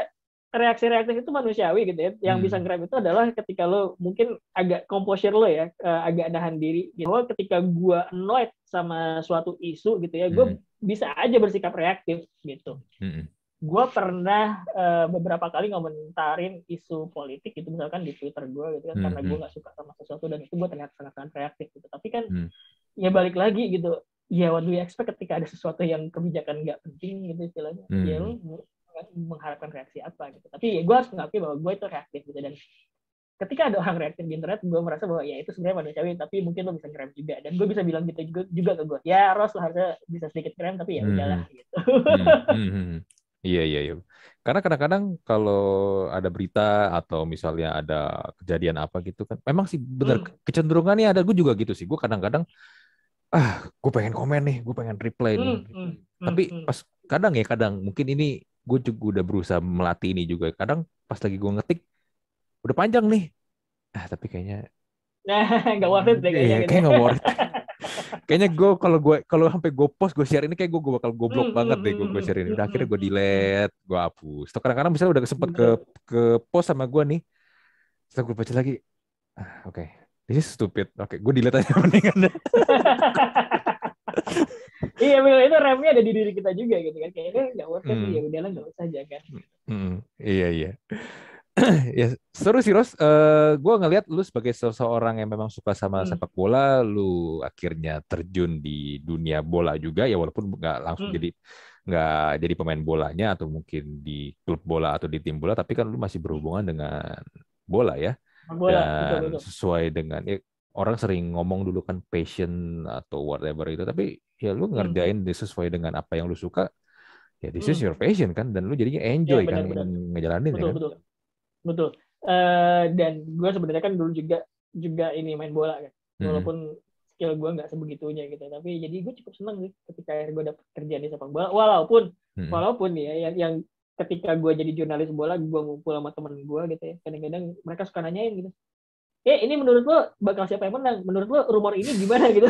reaksi reaktif itu manusiawi gitu ya. Yang hmm. bisa grab itu adalah ketika lo mungkin agak composure lo ya, uh, agak nahan diri. Gitu. Bahwa ketika gue annoyed sama suatu isu gitu ya, gue hmm. bisa aja bersikap reaktif gitu. Hmm. Gue pernah uh, beberapa kali ngomentarin isu politik itu misalkan di Twitter gue gitu kan, hmm. karena gue hmm. gak suka sama sesuatu dan itu gue ternyata sangat-sangat reaktif gitu. Tapi kan hmm. ya balik lagi gitu, ya what do you expect ketika ada sesuatu yang kebijakan nggak penting gitu istilahnya. Hmm. Ya lo mengharapkan reaksi apa gitu tapi ya gue harus mengakui bahwa gue itu reaktif gitu dan ketika ada orang reaktif di internet gue merasa bahwa ya itu sebenarnya manusiawi tapi mungkin lo bisa ngerem juga dan gue bisa bilang gitu juga, juga ke gue ya Ros lo harusnya bisa sedikit ngerem tapi ya hmm. udahlah gitu hmm, hmm. Iya iya iya. Karena kadang-kadang kalau ada berita atau misalnya ada kejadian apa gitu kan, memang sih benar hmm. kecenderungannya ada. Gue juga gitu sih. Gue kadang-kadang ah, gue pengen komen nih, gue pengen reply nih. Hmm, hmm, Tapi pas kadang ya kadang mungkin ini gue juga udah berusaha melatih ini juga. Kadang pas lagi gue ngetik udah panjang nih. Ah tapi kayaknya nggak worth it deh kayaknya iya, gitu. kayak nggak worth it. Kayaknya gue kalau gue kalau sampai gue post gue share ini kayak gue gue bakal goblok mm, banget deh gue gue share ini. Udah akhirnya gue delete gue hapus. Tuh kadang-kadang misalnya udah sempet ke ke post sama gue nih setelah gue baca lagi ah, oke. Okay. this is stupid. Oke okay, gue delete aja mendingan iya benar itu remnya ada di diri kita juga gitu kan kayaknya nggak worth it hmm. ya udahlah nggak usah jangan hmm. iya iya ya seru sih Ros. Uh, gue ngelihat lu sebagai seseorang yang memang suka sama hmm. sepak bola, lu akhirnya terjun di dunia bola juga ya walaupun nggak langsung hmm. jadi nggak jadi pemain bolanya atau mungkin di klub bola atau di tim bola tapi kan lu masih berhubungan dengan bola ya bola, dan betul, betul. sesuai dengan ya, orang sering ngomong dulu kan passion atau whatever itu tapi ya lu hmm. ngerjain hmm. sesuai dengan apa yang lu suka ya this hmm. is your passion kan dan lu jadinya enjoy ya, benar, kan benar. ngejalanin betul, ya kan betul betul uh, dan gue sebenarnya kan dulu juga juga ini main bola kan hmm. walaupun skill gue nggak sebegitunya gitu tapi jadi gue cukup senang sih ketika gue dapet kerjaan di sepak bola walaupun hmm. walaupun ya yang, yang ketika gue jadi jurnalis bola gue ngumpul sama temen gue gitu ya kadang-kadang mereka suka nanyain gitu eh ini menurut lo bakal siapa yang menang? Menurut lo rumor ini gimana gitu?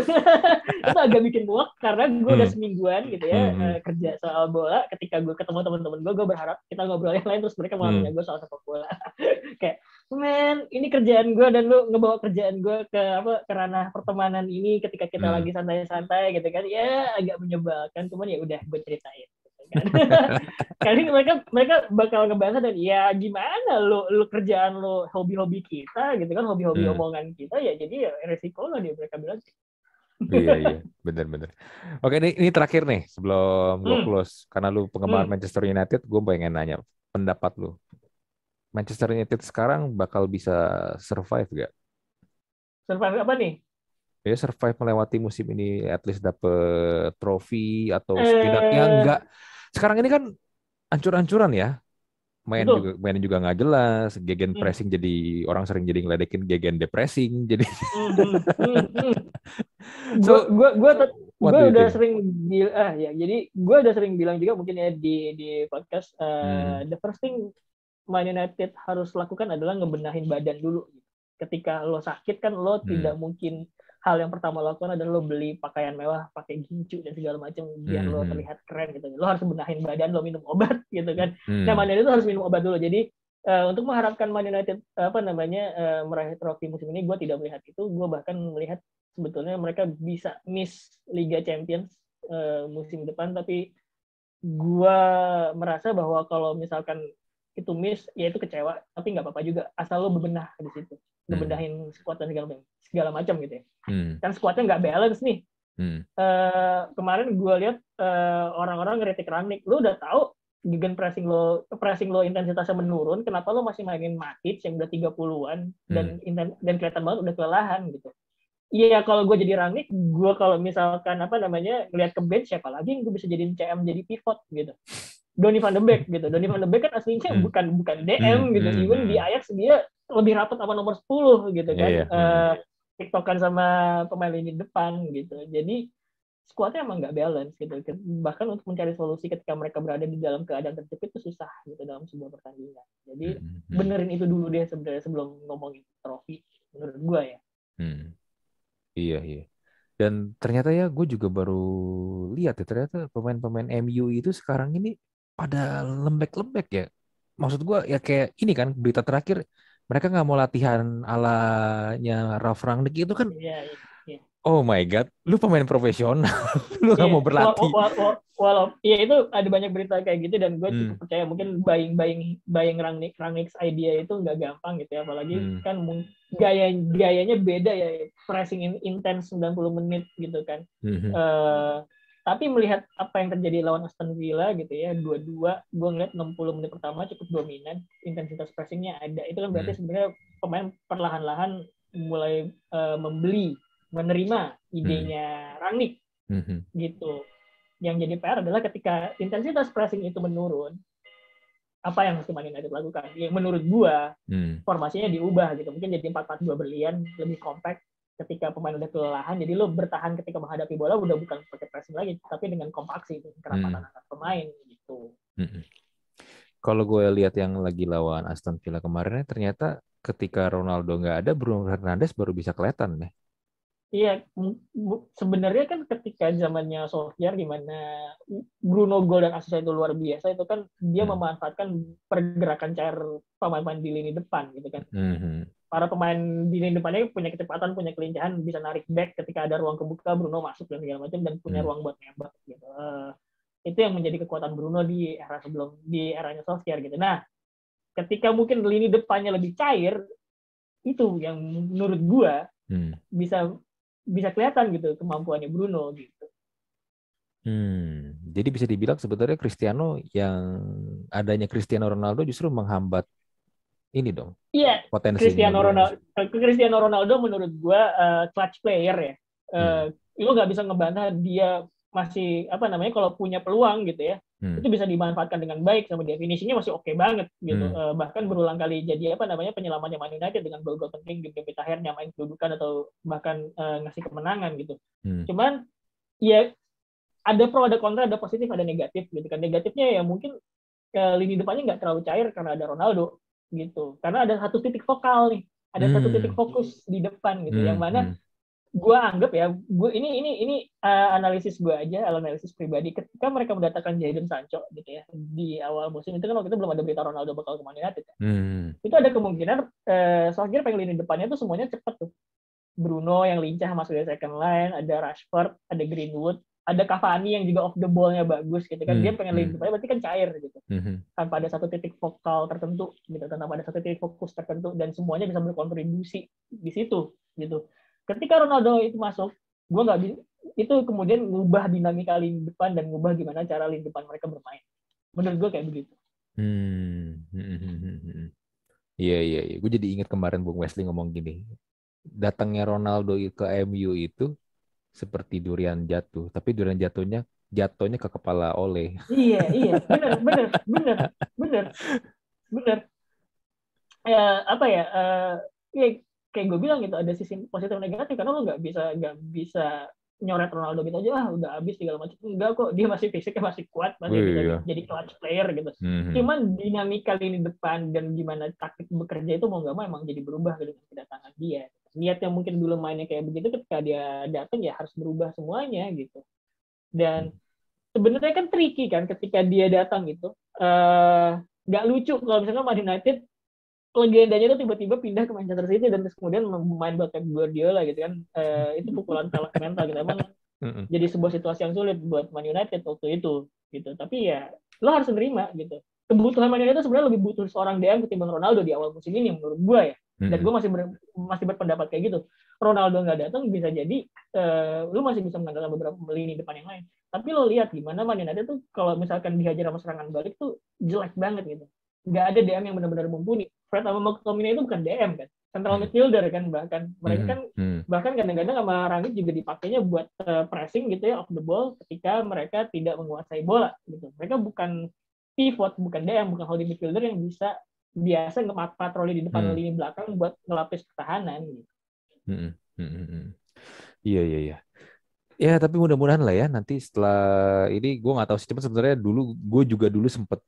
itu agak bikin muak karena gue udah hmm. semingguan gitu ya hmm. uh, kerja soal bola. Ketika gue ketemu teman-teman gue, gue berharap kita ngobrol yang lain terus mereka malah hmm. gue soal sepak bola. Kayak, men, ini kerjaan gue dan lo ngebawa kerjaan gue ke apa ke ranah pertemanan ini ketika kita hmm. lagi santai-santai gitu kan? Ya agak menyebalkan, cuman ya udah gue ceritain kan. Kali mereka mereka bakal ngebahas dan ya gimana lo lo kerjaan lo hobi-hobi kita gitu kan hobi-hobi hmm. omongan kita ya jadi ya resiko lah dia mereka bilang. iya iya benar-benar. Oke ini ini terakhir nih sebelum hmm. lo close karena lu penggemar hmm. Manchester United gue pengen nanya pendapat lu Manchester United sekarang bakal bisa survive gak? Survive apa nih? ya survive melewati musim ini at least dapet trofi atau setidaknya eh, enggak sekarang ini kan ancur-ancuran ya. Main Betul. juga main juga nggak jelas, gegen hmm. pressing jadi orang sering jadi ngeledekin gegen depressing jadi. Hmm, hmm, hmm, hmm. so, gue gue gue udah sering bilang ah ya jadi gue udah sering bilang juga mungkin ya di di podcast uh, hmm. the first thing Man United harus lakukan adalah ngebenahin badan dulu. Ketika lo sakit kan lo hmm. tidak mungkin hal yang pertama lo lakukan adalah lo beli pakaian mewah, pakai gincu dan segala macam biar hmm. lo terlihat keren gitu. Lo harus benahin badan, lo minum obat gitu kan. Hmm. Nah, Man United itu harus minum obat dulu. Jadi uh, untuk mengharapkan Man United apa namanya uh, meraih trofi musim ini, gue tidak melihat itu. Gue bahkan melihat sebetulnya mereka bisa miss Liga Champions uh, musim depan, tapi gue merasa bahwa kalau misalkan itu miss, ya itu kecewa, tapi nggak apa-apa juga. Asal lo bebenah di situ, bebenahin hmm. squad dan segala macam segala macam gitu ya. Hmm. Kan squadnya nggak balance nih. Hmm. Uh, kemarin gue lihat uh, orang-orang ngeritik Rangnick, lu udah tahu gegen pressing lo pressing lo intensitasnya menurun, kenapa lo masih mainin Matic yang udah 30-an dan hmm. dan kelihatan banget udah kelelahan gitu. Iya kalau gue jadi Rangnick, gue kalau misalkan apa namanya ngelihat ke bench siapa lagi yang gue bisa jadiin CM jadi pivot gitu. Donny van de Beek gitu. Donny van de Beek kan aslinya hmm. bukan bukan DM hmm. gitu. Hmm. Even di Ajax dia lebih rapat sama nomor 10 gitu kan. Yeah, yeah. Uh, tiktokan sama pemain lini depan gitu. Jadi skuadnya emang nggak balance gitu. Bahkan untuk mencari solusi ketika mereka berada di dalam keadaan terjepit itu susah gitu dalam sebuah pertandingan. Jadi hmm. benerin itu dulu deh sebenarnya sebelum ngomongin trofi menurut gue ya. Hmm. Iya iya. Dan ternyata ya gue juga baru lihat ya ternyata pemain-pemain MU itu sekarang ini pada lembek-lembek ya. Maksud gue ya kayak ini kan berita terakhir mereka nggak mau latihan alanya Ralf Rangnick itu kan yeah, yeah, yeah. oh my god lu pemain profesional lu nggak yeah. mau berlatih walau, walau, ya itu ada banyak berita kayak gitu dan gue hmm. cukup percaya mungkin buying buying buying Rangnick Rangnick's idea itu nggak gampang gitu ya apalagi hmm. kan gaya gayanya beda ya pressing in, intense 90 menit gitu kan hmm. uh, tapi melihat apa yang terjadi lawan Aston Villa gitu ya, dua-dua, gue ngeliat 60 menit pertama cukup dominan, intensitas pressingnya ada. Itu kan berarti hmm. sebenarnya pemain perlahan-lahan mulai uh, membeli, menerima idenya hmm. Rangnick hmm. gitu. Yang jadi PR adalah ketika intensitas pressing itu menurun, apa yang mesti Man United lakukan? Yang menurut gua hmm. formasinya diubah gitu. Mungkin jadi 4-4-2 berlian, lebih compact, ketika pemain udah kelelahan jadi lo bertahan ketika menghadapi bola udah bukan pakai pressing lagi tapi dengan kompaksi itu kerapatan hmm. antar pemain gitu. Hmm. Kalau gue lihat yang lagi lawan Aston Villa kemarin ternyata ketika Ronaldo nggak ada Bruno Fernandes baru bisa kelihatan nih. Iya, sebenarnya kan ketika zamannya Solskjaer di mana Bruno gol dan asisnya itu luar biasa itu kan dia hmm. memanfaatkan pergerakan cair pemain-pemain di lini depan gitu kan. Hmm. Para pemain di lini depannya punya kecepatan, punya kelincahan, bisa narik back ketika ada ruang kebuka Bruno masuk dan segala macam dan punya hmm. ruang buat nembak gitu. Uh, itu yang menjadi kekuatan Bruno di era sebelum di eranya Solskjaer gitu. Nah, ketika mungkin lini depannya lebih cair itu yang menurut gua hmm. bisa bisa kelihatan gitu kemampuannya Bruno gitu. Hmm, jadi bisa dibilang sebenarnya Cristiano yang adanya Cristiano Ronaldo justru menghambat ini dong. Iya. Potensi Cristiano Ronaldo. Cristiano Ronaldo menurut gue uh, clutch player ya. Uh, hmm. Lo nggak bisa ngebantah dia masih apa namanya kalau punya peluang gitu ya hmm. itu bisa dimanfaatkan dengan baik sama dia finishingnya masih oke okay banget gitu hmm. uh, bahkan berulang kali jadi apa namanya penyelamannya Man United dengan gol-gol penting di menit akhir nyamain kedudukan atau bahkan uh, ngasih kemenangan gitu hmm. cuman ya ada pro ada kontra ada positif ada negatif gitu kan negatifnya ya mungkin ke lini depannya nggak terlalu cair karena ada Ronaldo gitu karena ada satu titik vokal nih ada hmm. satu titik fokus di depan gitu hmm. yang mana hmm gue anggap ya, gue ini ini ini uh, analisis gue aja, analisis pribadi. Ketika mereka mendatangkan Jadon Sancho gitu ya di awal musim itu kan waktu itu belum ada berita Ronaldo bakal ke Man United. Ya. Hmm. Itu ada kemungkinan uh, Solskjaer pengen lini depannya tuh semuanya cepet tuh. Bruno yang lincah masuk dari second line, ada Rashford, ada Greenwood, ada Cavani yang juga off the ball-nya bagus gitu kan. Hmm. Dia pengen hmm. depannya berarti kan cair gitu. Hmm. Tanpa ada satu titik vokal tertentu gitu, tanpa ada satu titik fokus tertentu dan semuanya bisa berkontribusi di situ gitu ketika Ronaldo itu masuk gue nggak bisa itu kemudian ngubah dinamika lini depan dan ngubah gimana cara lini depan mereka bermain menurut gue kayak begitu hmm. iya iya iya gue jadi ingat kemarin Bung Wesley ngomong gini datangnya Ronaldo ke MU itu seperti durian jatuh. Tapi durian jatuhnya jatuhnya ke kepala oleh. Iya iya. Benar benar benar benar. Benar. Ya apa ya uh, ya kayak gue bilang gitu ada sisi positif negatif. Karena lo nggak bisa nggak bisa nyoret Ronaldo gitu aja ah udah habis segala macam. Enggak kok dia masih fisiknya masih kuat masih bisa iya. jadi clutch player gitu. Mm-hmm. cuman dinamika lini depan dan gimana taktik bekerja itu mau nggak mau emang jadi berubah dengan kedatangan dia niat yang mungkin dulu mainnya kayak begitu ketika dia datang ya harus berubah semuanya gitu. Dan sebenarnya kan tricky kan ketika dia datang gitu uh, nggak lucu kalau misalnya Man United legendanya itu tiba-tiba pindah ke Manchester City dan terus kemudian main buat Pep Guardiola gitu kan. Uh, itu pukulan telak mental gitu. Emang jadi sebuah situasi yang sulit buat Man United waktu itu gitu. Tapi ya lo harus menerima gitu. Kebutuhan Man United sebenarnya lebih butuh seorang DM ketimbang Ronaldo di awal musim ini menurut gue ya dan gue masih ber, masih berpendapat kayak gitu Ronaldo nggak datang bisa jadi uh, lu masih bisa mengandalkan beberapa lini depan yang lain tapi lo lihat gimana Man United tuh kalau misalkan dihajar sama serangan balik tuh jelek banget gitu nggak ada DM yang benar-benar mumpuni. Fred sama McTominay itu bukan DM kan, central hmm. midfielder kan bahkan mereka hmm. kan hmm. bahkan kadang-kadang sama Rangit juga dipakainya buat uh, pressing gitu ya off the ball ketika mereka tidak menguasai bola gitu. Mereka bukan pivot, bukan DM, bukan holding midfielder yang bisa biasa patroli di depan hmm. lini belakang buat ngelapis pertahanan gitu. Hmm. Hmm. Hmm. hmm. Iya iya iya. Ya tapi mudah-mudahan lah ya nanti setelah ini gue nggak tahu sih cuma sebenarnya dulu gue juga dulu sempet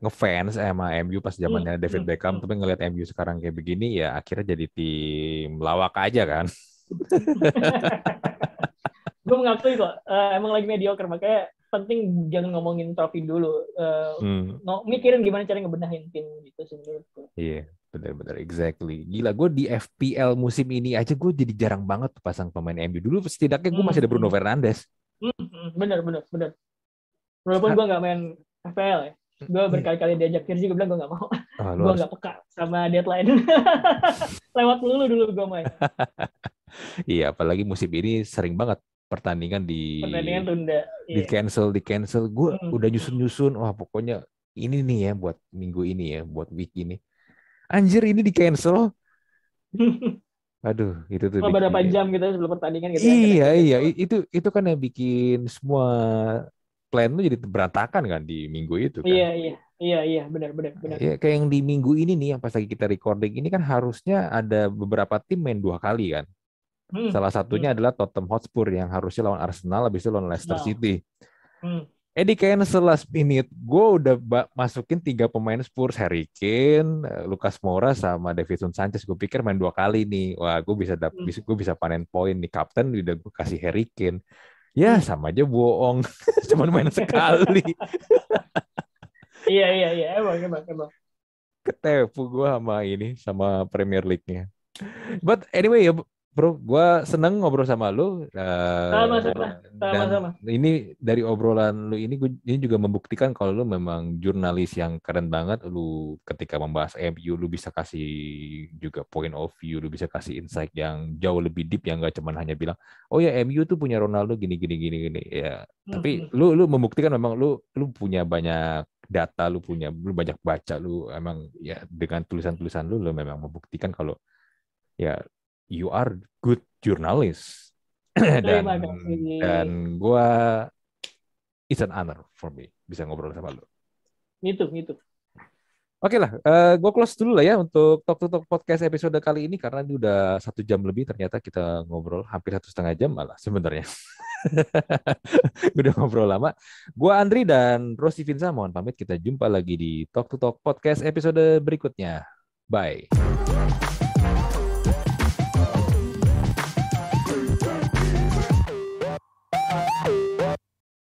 ngefans sama MU pas zamannya hmm, David hmm, Beckham, hmm. tapi ngelihat MU sekarang kayak begini ya akhirnya jadi tim lawak aja kan. gue mengakui kok, uh, emang lagi mediocre makanya penting jangan ngomongin trofi dulu, uh, hmm. mikirin gimana cara ngebenahin tim gitu sih menurutku. Iya, yeah, benar-benar exactly. Gila gue di FPL musim ini aja gue jadi jarang banget pasang pemain MU dulu. Setidaknya gue masih ada Bruno Fernandes. Hmm, bener bener bener. Walaupun gue nggak main FPL ya gue berkali-kali diajak Virgi gue bilang gue gak mau oh, gue harus... gak peka sama deadline lewat dulu dulu gue main iya apalagi musim ini sering banget pertandingan di pertandingan tunda di iya. cancel di cancel gue hmm. udah nyusun nyusun wah pokoknya ini nih ya buat minggu ini ya buat week ini anjir ini di cancel Aduh, itu tuh. Beberapa bikin... jam gitu sebelum pertandingan gitu. Ya, iya, ya, iya, itu itu kan yang bikin semua plan lu jadi berantakan kan di minggu itu kan. Iya, iya. Iya, iya, benar, benar, benar. Ya, kayak yang di minggu ini nih, yang pas lagi kita recording ini kan harusnya ada beberapa tim main dua kali kan. Hmm. Salah satunya hmm. adalah Tottenham Hotspur yang harusnya lawan Arsenal, habis itu lawan Leicester nah. City. Hmm. Eh di cancel last minute, gue udah masukin tiga pemain Spurs, Harry Kane, eh, Lucas Moura sama Davidson Sanchez. Gue pikir main dua kali nih, wah gue bisa dap, hmm. gue bisa panen poin nih. Kapten udah gue kasih Harry Kane. Ya hmm. sama aja bohong. Cuma main sekali. iya iya iya emang emang emang. Ketepu gue sama ini sama Premier League-nya. But anyway ya bro. Gua seneng ngobrol sama lu. Uh, sama, sama, sama, sama. Ini dari obrolan lu ini, gua, ini juga membuktikan kalau lu memang jurnalis yang keren banget. Lu ketika membahas MU, lu bisa kasih juga point of view, lu bisa kasih insight yang jauh lebih deep, yang gak cuman hanya bilang, oh ya MU tuh punya Ronaldo gini, gini, gini, gini. Ya, hmm. tapi lu lu membuktikan memang lu lu punya banyak data, lu punya lu banyak baca, lu emang ya dengan tulisan-tulisan lu, lu memang membuktikan kalau ya you are good journalist dan dan gue it's an honor for me bisa ngobrol sama lo. Itu, itu. Oke lah, uh, eh, gue close dulu lah ya untuk Talk to Talk podcast episode kali ini karena ini udah satu jam lebih ternyata kita ngobrol hampir satu setengah jam malah sebenarnya. udah ngobrol lama. Gue Andri dan Rosi Vinsa mohon pamit kita jumpa lagi di Talk to Talk podcast episode berikutnya. Bye.